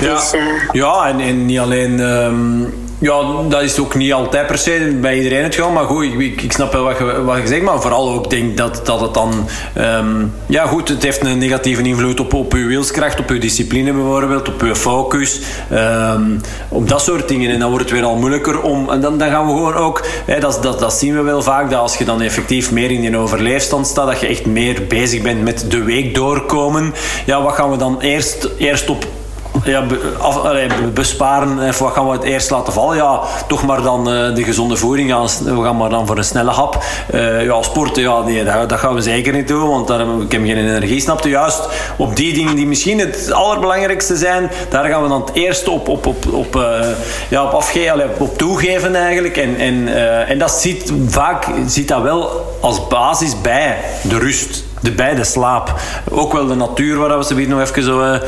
Ja, dus, uh, ja en, en niet alleen. Um ja, dat is ook niet altijd per se bij iedereen het geval. Maar goed, ik, ik snap wel wat je, wat je zegt. Maar vooral ook denk dat, dat het dan... Um, ja goed, het heeft een negatieve invloed op, op uw wilskracht, op uw discipline bijvoorbeeld, op uw focus. Um, op dat soort dingen. En dan wordt het weer al moeilijker om... En dan, dan gaan we gewoon ook... Hè, dat, dat, dat zien we wel vaak, dat als je dan effectief meer in die overleefstand staat, dat je echt meer bezig bent met de week doorkomen. Ja, wat gaan we dan eerst, eerst op ja, besparen. Even, wat gaan we het eerst laten vallen? Ja, toch maar dan uh, de gezonde voeding. Gaan, we gaan maar dan voor een snelle hap. Uh, ja, sporten, ja, nee, dat, gaan we zeker niet doen, want daar ik heb geen energie. Snapte juist op die dingen die misschien het allerbelangrijkste zijn, daar gaan we dan het eerst op, op, op, op, uh, ja, op afgeven, op toegeven eigenlijk. En, en, en dat ziet vaak ziet dat wel als basis bij de rust de beide slaap. Ook wel de natuur, waar we ze nog even zo, uh,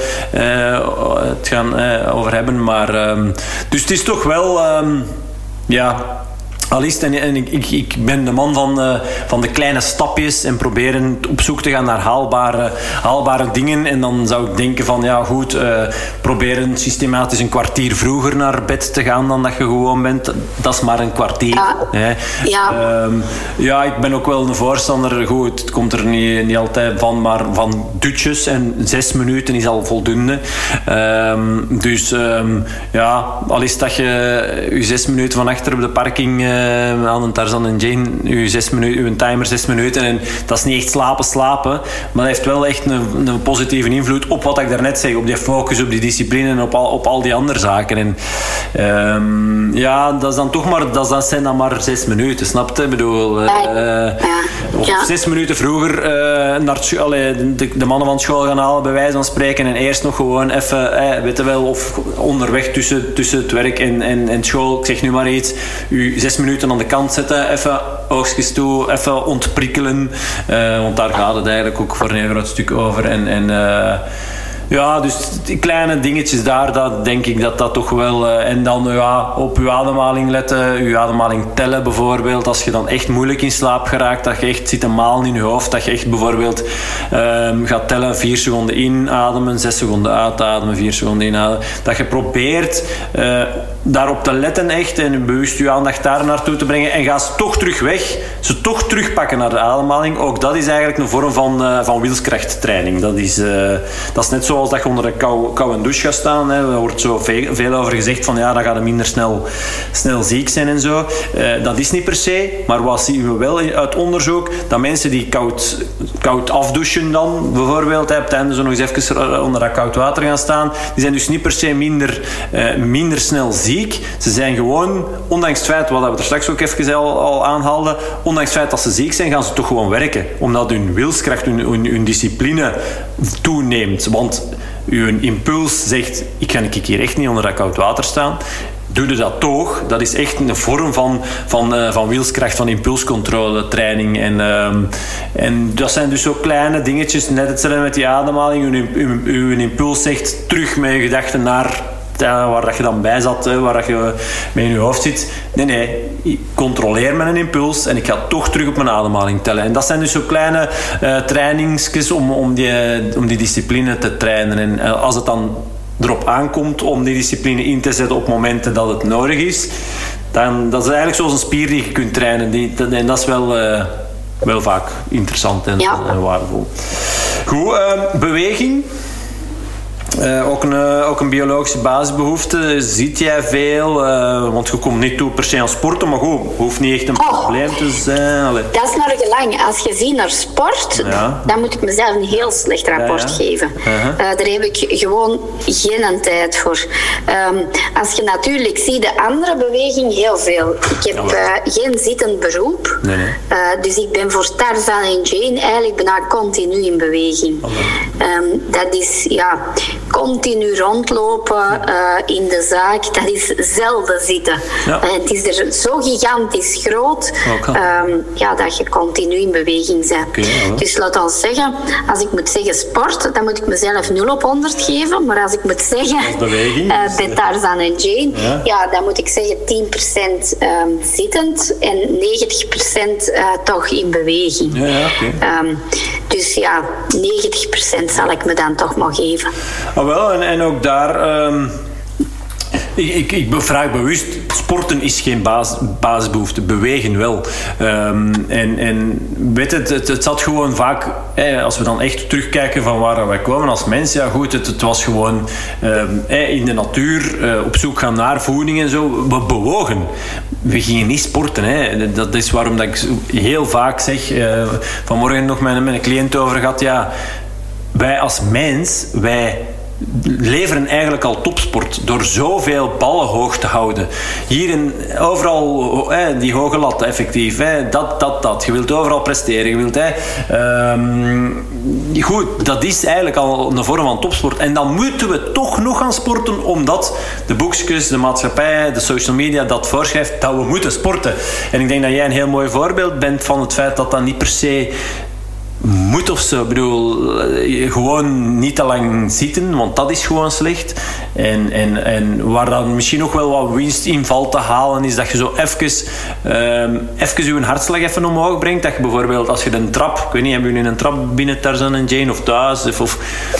het gaan uh, over hebben. Maar, um, dus het is toch wel... Um, ja, Alist, en, en ik, ik, ik, ben de man van, uh, van de kleine stapjes en proberen op zoek te gaan naar haalbare, haalbare dingen. En dan zou ik denken van, ja goed, uh, proberen systematisch een kwartier vroeger naar bed te gaan dan dat je gewoon bent. Dat is maar een kwartier. Ja, hè. ja. Um, ja ik ben ook wel een voorstander, goed, het komt er niet, niet altijd van, maar van dutjes. En zes minuten is al voldoende. Um, dus um, ja, al is dat je je zes minuten van achter op de parking... Uh, uh, aan een Tarzan en Jane, uw, zes minuten, uw timer zes minuten. En dat is niet echt slapen, slapen. Maar dat heeft wel echt een, een positieve invloed op wat ik daarnet zei. Op die focus, op die discipline en op al, op al die andere zaken. En um, ja, dat, is dan toch maar, dat, dat zijn dan maar zes minuten, snap je? Ik bedoel, uh, ja. ja. zes minuten vroeger uh, naar allee, de, de, mannen van school gaan halen, bij wijze van spreken. En eerst nog gewoon even, eh, weet je wel, of onderweg tussen, tussen het werk en, en, en school. Ik zeg nu maar iets. U zes minuten minuten aan de kant zetten, even oogstjes toe, even ontprikkelen. Uh, want daar gaat het eigenlijk ook voor een heel groot stuk over. En, en uh, ja, dus die kleine dingetjes daar, dat denk ik dat dat toch wel... Uh, en dan ja, op uw ademhaling letten, uw ademhaling tellen bijvoorbeeld. Als je dan echt moeilijk in slaap geraakt, dat je echt zit een malen in je hoofd. Dat je echt bijvoorbeeld um, gaat tellen, 4 seconden inademen, 6 seconden uitademen, 4 seconden inademen. Dat je probeert daarop te letten echt en bewust je aandacht daar naartoe te brengen. En ga ze toch terug weg, ze toch terugpakken naar de ademhaling. Ook dat is eigenlijk een vorm van, uh, van wilskrachttraining. Dat is, dat is net zo zoals dat je onder een kou, koude douche gaat staan. Hè. Er wordt zo veel, over gezegd van ja, dan gaat je minder snel, snel ziek zijn en zo. Uh, dat is niet per se. Maar wat zien we wel uit onderzoek? Dat mensen die koud, koud afdouchen dan, bijvoorbeeld, hè, op het einde zo nog eens even onder dat koud water gaan staan, die zijn dus niet per se minder, minder snel ziek Ze zijn gewoon, ondanks het feit, wat we er straks ook even al, al aanhaalden, ondanks het feit dat ze ziek zijn, gaan ze toch gewoon werken. Omdat hun wilskracht, hun, hun, discipline toeneemt. Want uw impuls zegt, ik ga ik hier echt niet onder dat koud water staan doe je dat toch. Dat is echt een vorm van, van, uh, van wilskracht, van impulscontrole, training. En, uh, en dat zijn dus zo kleine dingetjes, net hetzelfde met die ademhaling. Uw, uw, uw impuls zegt terug met je gedachten naar waar dat je dan bij zat, waar dat je mee in je hoofd zit. Nee, nee, ik controleer mijn impuls en ik ga toch terug op mijn ademhaling tellen. En dat zijn dus zo kleine uh, trainingsjes om, om, die, om die discipline te trainen. En uh, als het dan erop aankomt om die discipline in te zetten op momenten dat het nodig is, dan dat is eigenlijk zoals een spier die je kunt trainen. Die, en dat is wel, uh, wel vaak interessant en ja. waardevol. Goed, beweging. Uh, ook, een, uh, ook een biologische basisbehoefte. Ziet jij veel? Uh, want je komt niet toe per se aan sporten, maar goed, hoeft niet echt een oh, probleem te zijn. Allee. Dat is naar gelang. Als je ziet naar sport, ja. dan moet ik mezelf een heel slecht rapport ja, geven. -huh. daar heb ik gewoon geen tijd voor. Um, als je natuurlijk ziet de andere beweging, heel veel. Ik heb geen zittend beroep. Nee, nee. dus ik ben voor Tarzan en Jane eigenlijk bijna continu in beweging. Um, dat is, ja continu rondlopen uh, in de zaak, dat is zelden zitten. Ja. Uh, het is er zo gigantisch groot um, ja, dat je continu in beweging bent. Okay, ja. Dus laat ons zeggen, als ik moet zeggen sport, dan moet ik mezelf 0 op 100 geven. Maar als ik moet zeggen beweging, uh, bij Tarzan en Jane, ja. ja. dan moet ik zeggen 10% um, zittend en 90% toch in beweging. Ja, okay. um, dus ja, 90% zal ik me dan toch maar geven. Ah, wel, en, en ook daar. Um, ik, ik, ik vraag bewust, sporten is geen basis, basisbehoefte, bewegen wel. Um, en, en weet het, het, zat gewoon vaak, eh, als we dan echt terugkijken van waar wij kwamen als mens, ja goed, het, het was gewoon um, eh, in de natuur uh, op zoek gaan naar voeding en zo. We bewogen. We gingen niet sporten. Hè. Dat is waarom dat ik heel vaak zeg, uh, vanmorgen nog met, met een cliënt over gehad, ja, wij als mens, wij leveren eigenlijk al topsport door zoveel ballen hoog te houden. Hier in, overal hè, die hoge lat, effectief. Hè, dat, dat, dat. Je wilt overal presteren. Je wilt, hè, um, goed, dat is eigenlijk al een vorm van topsport. En dan moeten we toch nog gaan sporten, omdat de boekjes, de maatschappij, de social media dat voorschrijft dat we moeten sporten. En ik denk dat jij een heel mooi voorbeeld bent van het feit dat dat niet per se moet of zo. Ik bedoel, gewoon niet te lang zitten, want dat is gewoon slecht. En, en, en waar dan misschien nog wel wat winst in valt te halen, is dat je zo even, um, even je hartslag even omhoog brengt. Dat je bijvoorbeeld, als je een trap, ik weet niet, hebben jullie een trap binnen Tarzan en Jane of thuis? Of, of...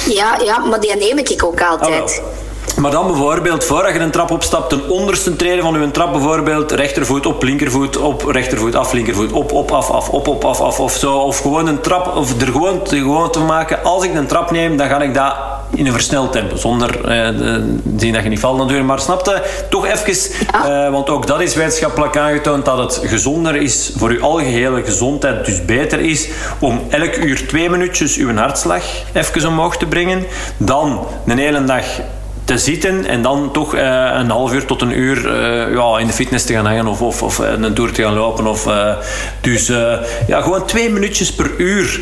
Ja, ja, maar die neem ik ook altijd. Oh, maar dan bijvoorbeeld, voordat je een trap opstapt, ten onderste treden van je trap bijvoorbeeld, rechtervoet op, linkervoet op, rechtervoet af, linkervoet op, op, af, af, op, op, af, af, of zo. Of gewoon een trap, of er gewoon, gewoon te maken, als ik een trap neem, dan ga ik dat in een versneld tempo, zonder eh, zien dat je niet valt natuurlijk. Maar snapte, toch even, uh, want ook dat is wetenschappelijk aangetoond, dat het gezonder is voor je algehele gezondheid, dus beter is om elk uur twee minuutjes uw hartslag even omhoog te brengen, dan een hele dag te zitten en dan toch uh, een half uur tot een uur uh, ja, in de fitness te gaan hangen of, of, of een tour te gaan lopen. Of, dus ja, gewoon twee minuutjes per uur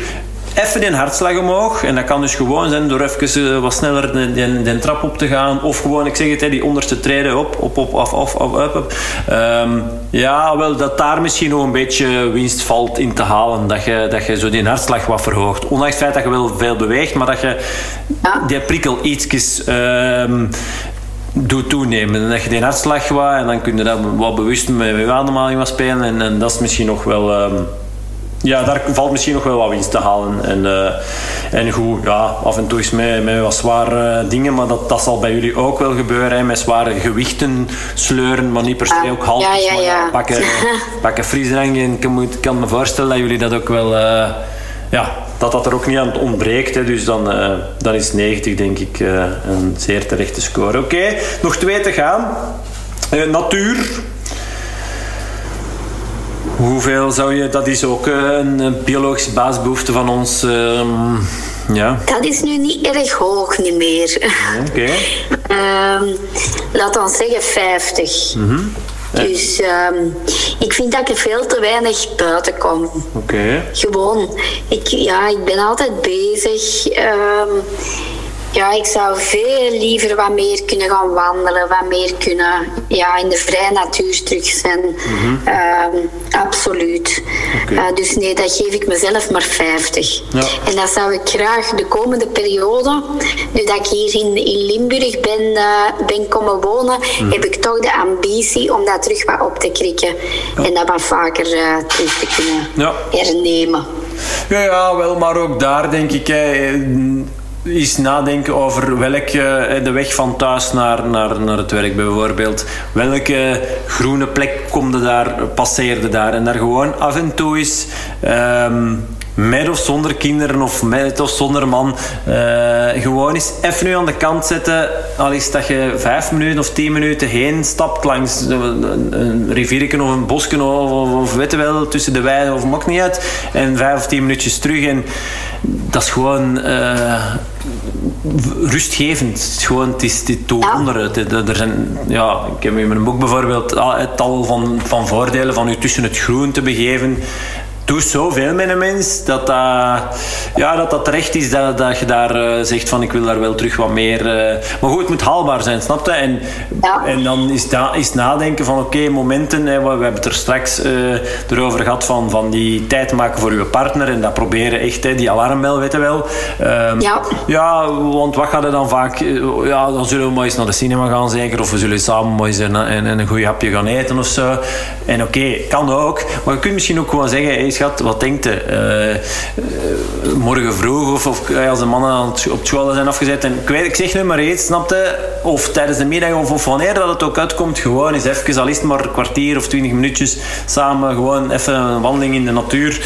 even een hartslag omhoog. En dat kan dus gewoon zijn door even wat sneller de, de, de, trap op te gaan. Of gewoon, ik zeg het, die onderste treden op, op, op, af, af, af, up. Um, ja, wel dat daar misschien nog een beetje winst valt in te halen. Dat je, dat je zo die hartslag wat verhoogt. Ondanks het feit dat je wel veel beweegt, maar dat je die prikkel ietsjes... Um, doet toenemen. En dat je die hartslag wat en dan kun je dat wat bewust met je ademhaling wat spelen. En, en dat is misschien nog wel... Um, ja, daar valt misschien nog wel wat winst te halen. En, uh, en goed, ja, af en toe is met, met wat zware dingen, maar dat, dat zal bij jullie ook wel gebeuren. Hè, met zware gewichten sleuren, maar niet per se ook half. Ja, ja, ja. Pakken, pakken frisdrank. En ik kan, kan me voorstellen dat jullie dat ook wel. Uh, ja, dat dat er ook niet aan ontbreekt. Hè, dus dan, uh, dan is 90 denk ik een zeer terechte score. Oké, okay, nog twee te gaan. natuur. Hoeveel zou je, dat is ook een biologische basisbehoefte van ons. Um, Ja, Dat is nu niet erg hoog niet meer. oké. Ehm, laat ons zeggen 50. Dus ehm, ik vind dat ik er veel te weinig buiten kom. Oké. Gewoon, ik, ja, ik ben altijd bezig. Ja, ik zou veel liever wat meer kunnen gaan wandelen, wat meer kunnen ja, in de vrije natuur terug zijn. Ehm, absoluut. Eh, dus nee, dat geef ik mezelf maar 50. Ja. En dat zou ik graag de komende periode, nu dat ik hier in, in Limburg ben, eh, ben komen wonen, heb ik toch de ambitie om dat terug wat op te krikken. En dat wat vaker eh, terug te kunnen Ja. hernemen. Ja, ja, wel, maar ook daar denk ik, is nadenken over welke, eh, de weg van thuis naar, naar, naar het werk bijvoorbeeld. Welke groene plek komde daar, passeerde daar. En daar gewoon af en toe is, ehm, met of zonder kinderen of met of zonder man, eh, gewoon eens even nu aan de kant zetten. Al is dat je vijf minuten of tien minuten heen stapt langs een, rivierken of een bosje of, of, of weet je wel, tussen de weiden of maakt niet uit. En vijf of tien minuutjes terug. En dat is gewoon eh, rustgevend. Het is gewoon, het is, het- Er zijn, ja, ik heb in mijn boek bijvoorbeeld al- het tal van, van voordelen van u tussen het groen te begeven. Doe zoveel met een mens dat dat, ja, dat, dat terecht is dat, dat je daar eh, zegt van ik wil daar wel terug wat meer. eh, maar goed, het moet haalbaar zijn, snap je? En, Ja. en dan is, da, is nadenken van oké, momenten. Hè, we we hebben het er straks eh, erover gehad van, van die tijd maken voor je partner. En dat proberen echt, hè, die alarmbel, weet je wel. Ehm, Ja. ja, want wat gaat er dan vaak... Ja, dan zullen we maar eens naar de cinema gaan zeker. Of we zullen samen maar eens een, een, een goed hapje gaan eten of zo. En oké, kan ook. Maar je kunt misschien ook gewoon zeggen... schat, wat denkt je? Eh, eh, morgen vroeg of, of eh, als de mannen aan het- op school zijn afgezet. En ik, weet, ik zeg nu maar iets, snapte? Of tijdens de middag of, of wanneer dat het ook uitkomt. Gewoon eens even, al is het maar een kwartier of twintig minuutjes... Samen gewoon even een wandeling in de natuur.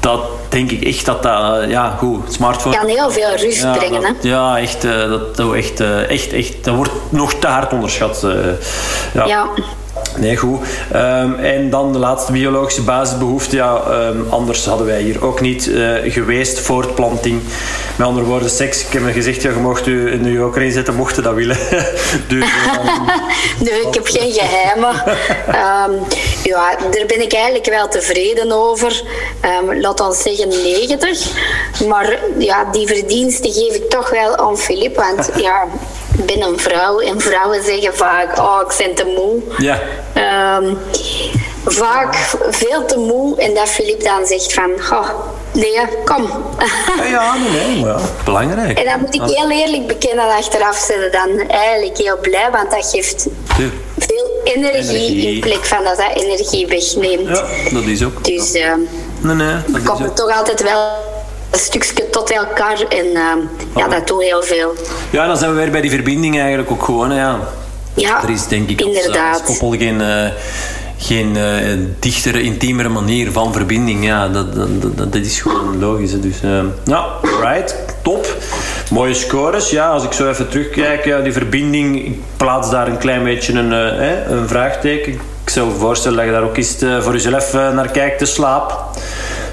Dat denk ik echt dat dat... Ja, goed, smartphone... kan heel veel rust Ja, brengen. dat- hè? ja, echt, dat, dat, echt, echt, echt, dat wordt nog te hard onderschat. ja. Ja. Nee, goed. Ehm, en dan de laatste biologische basisbehoefte. Ja, ehm, anders hadden wij hier ook niet eh, geweest. Voortplanting. Met andere woorden, seks. Ik heb me gezegd, ja, je mocht u nu ook erin zetten, mocht je dat willen. dus, ehm, Nee, ik heb geen geheimen. Ehm, ja, daar ben ik eigenlijk wel tevreden over. Laat ons zeggen 90. Maar ja, die verdiensten geef ik toch wel aan Filip. Want ja, ben een vrouw en vrouwen zeggen vaak: Oh, ik ben te moe. ja. Ehm, vaak veel te moe. En dat Filip dan zegt: van, oh, Nee, kom. Ja, ja, nee, nee, maar ja, belangrijk. En dat moet ik heel eerlijk bekennen achteraf zijn dan eigenlijk heel blij, want dat geeft veel energie, Energie. in plek van dat dat energie wegneemt. Ja, dat is ook. Dus eh Nee, nee, dat toch altijd wel stukje tot elkaar en eh, ja, dat doet heel veel. Ja, dan zijn we weer bij die verbinding eigenlijk ook gewoon. hè, Ja. Ja, Er is denk ik als, inderdaad. als koppel geen, eh, geen eh, dichtere, intiemere manier van verbinding. Ja, dat, dat, dat, dat is gewoon logisch. hè. Dus eh, ja, right, top. Mooie scores. Ja, als ik zo even terugkijk, ja, die verbinding, ik plaats daar een klein beetje een, eh, hè, een vraagteken. Ik zou voorstellen dat je daar ook eens eh, voor jezelf eh, naar kijkt, de slaap.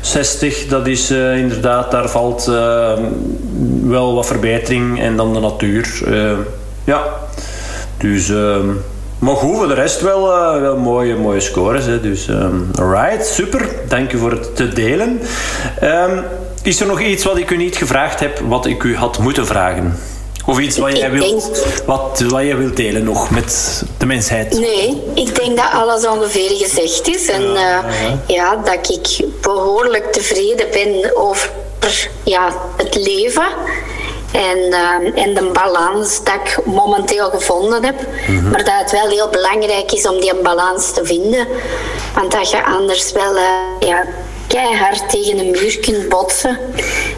60, dat is eh, inderdaad, daar valt eh, wel wat verbetering. En dan de natuur. eh, ja, dus, ehm, maar goed, voor de rest wel, eh, wel mooie, mooie scores. Hè. Dus, ehm alright, super. Dank u voor het te delen. Ehm, is er nog iets wat ik u niet gevraagd heb, wat ik u had moeten vragen? Of iets wat jij wilt, denk- wat, wat jij wilt delen nog met de mensheid? Nee, ik denk dat alles ongeveer gezegd is. En eh, ja, dat ik behoorlijk tevreden ben over ja, het leven. En, eh, en de balans dat ik momenteel gevonden heb. Maar dat het wel heel belangrijk is om die balans te vinden. Want dat je anders wel eh, ja, keihard tegen een muur kunt botsen.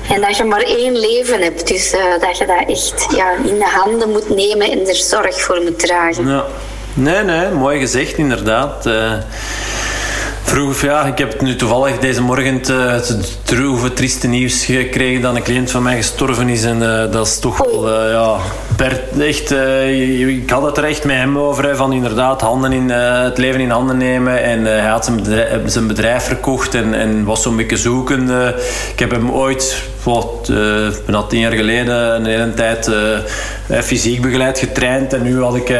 En dat je maar één leven hebt. Dus eh, dat je dat echt ja, in de handen moet nemen en er zorg voor moet dragen. Ja. Nee, nee, mooi gezegd inderdaad. Eh vroeg, ja, ik heb nu toevallig deze morgen het, het droeve, trieste nieuws gekregen dat een cliënt van mij gestorven is. En eh, dat is toch wel, ja, per, echt, eh, ik had het er echt met hem over, hè, van inderdaad handen in, eh, het leven in handen nemen. En eh, hij had zijn bedrijf, verkocht en, en was zo'n beetje zoeken. eh. ik heb hem ooit wat, bijna tien jaar geleden een hele tijd fysiek begeleid getraind. En nu had ik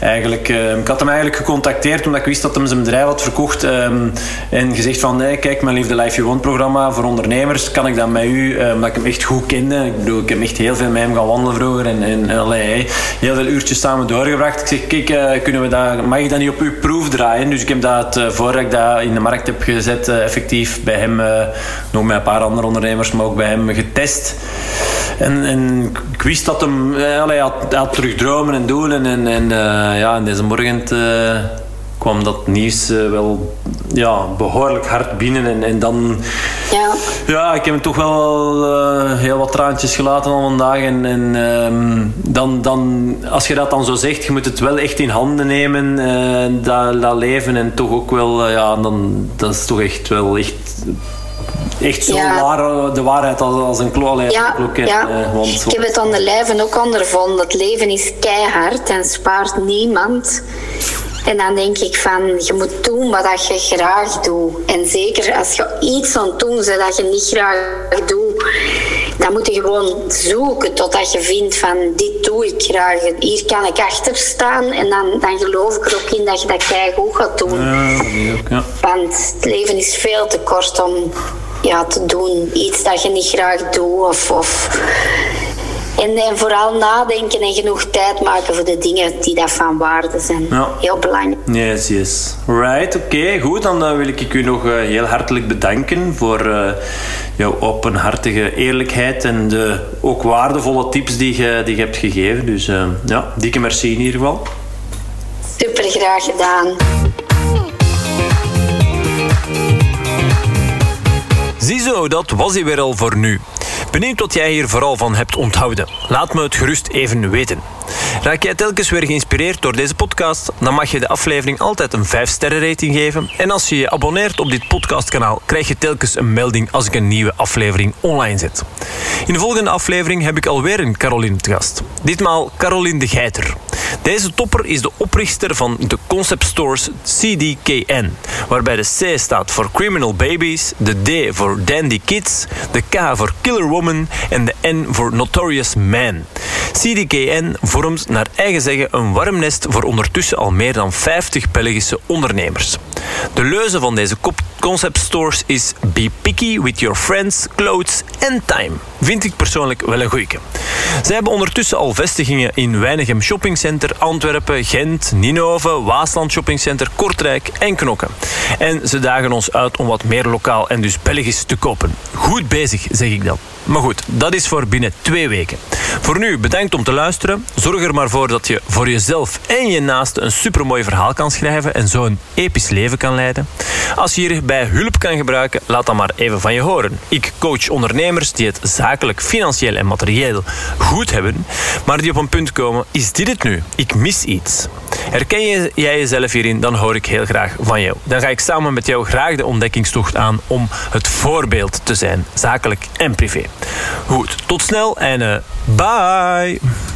eigenlijk... ik had hem eigenlijk gecontacteerd omdat ik wist dat hij zijn bedrijf had verkocht. Um, en gezegd van, nee, kijk, mijn Liefde Life You Want programma voor ondernemers. Kan ik dat met u, omdat ik hem echt goed kende. Ik bedoel, ik heb echt heel veel met hem gaan wandelen vroeger. En, en allee, heel veel uurtjes samen doorgebracht. Ik zeg, kijk, kunnen we dat, mag ik dat niet op uw proef draaien? Dus ik heb dat, voordat ik dat in de markt heb gezet, effectief bij hem, nog met een paar andere ondernemers, maar ook bij hem getest. En, en ik wist dat hem, eh, hij, had, had terug dromen en doelen. En, uh, ja, deze morgen uh, kwam dat nieuws uh, wel ja, behoorlijk hard binnen. En, en dan, ja. ja, ik heb toch wel heel wat traantjes gelaten al vandaag. En, en um, dan, dan, als je dat dan zo zegt, je moet het wel echt in handen nemen, dat, dat leven. En toch ook wel, ja, dan, dat is toch echt wel echt echt zo ja. waar, de waarheid als, als een klok. Ja, ja. Eh, want ik heb het aan de lijve ook ondervonden. Het leven is keihard en spaart niemand. En dan denk ik van, je moet doen wat je graag doet. En zeker als je iets aan het doen bent dat je niet graag doet, dan moet je gewoon zoeken totdat je vindt van, dit doe ik graag. Hier kan ik achter staan en dan, dan geloof ik er ook in dat je dat goed gaat doen. Ja, ja. Want het leven is veel te kort om ja, te doen. Iets dat je niet graag doet. Of, of... En, en vooral nadenken en genoeg tijd maken voor de dingen die dat van waarde zijn. Ja. Heel belangrijk. Yes, yes. Right, oké, goed. Dan uh, wil ik u nog uh, heel hartelijk bedanken voor uh, jouw openhartige eerlijkheid en de ook waardevolle tips die je, die je hebt gegeven. Dus ja, dikke merci in ieder geval. Super graag gedaan. Ziezo, dat was hij weer al voor nu. Benieuwd wat jij hier vooral van hebt onthouden. Laat me het gerust even weten. Raak jij telkens weer geïnspireerd door deze podcast? Dan mag je de aflevering altijd een 5-sterren rating geven. En als je je abonneert op dit podcastkanaal, krijg je telkens een melding als ik een nieuwe aflevering online zet. In de volgende aflevering heb ik alweer een Caroline te gast. Ditmaal Caroline de Geiter. Deze topper is de oprichter van de concept stores CDKN, waarbij de C staat voor Criminal Babies, de D voor Dandy Kids, de K voor Killer En de N voor Notorious Man. CDKN vormt naar eigen zeggen een warm nest voor ondertussen al meer dan 50 Belgische ondernemers. De leuze van deze concept stores is Be picky with your friends, clothes and time. Vind ik persoonlijk wel een goeie. Zij hebben ondertussen al vestigingen in Weinigem Shoppingcenter, Antwerpen, Gent, Ninove, Waasland Shoppingcenter, Kortrijk en Knokken. En ze dagen ons uit om wat meer lokaal en dus Belgisch te kopen. Goed bezig, zeg ik dan. Maar goed, dat is voor binnen twee weken. Voor nu, bedankt om te luisteren. Zorg er maar voor dat je voor jezelf en je naaste een supermooi verhaal kan schrijven en zo een episch leven kan leiden. Als je hierbij hulp kan gebruiken, laat dan maar even van je horen. Ik coach ondernemers die het zakelijk, financieel en materieel goed hebben, maar die op een punt komen, is dit het nu? Ik mis iets. Herken jij jezelf hierin, dan hoor ik heel graag van jou. Dan ga ik samen met jou graag de ontdekkingstocht aan om het voorbeeld te zijn, zakelijk en privé. Goed, tot snel en uh, bye!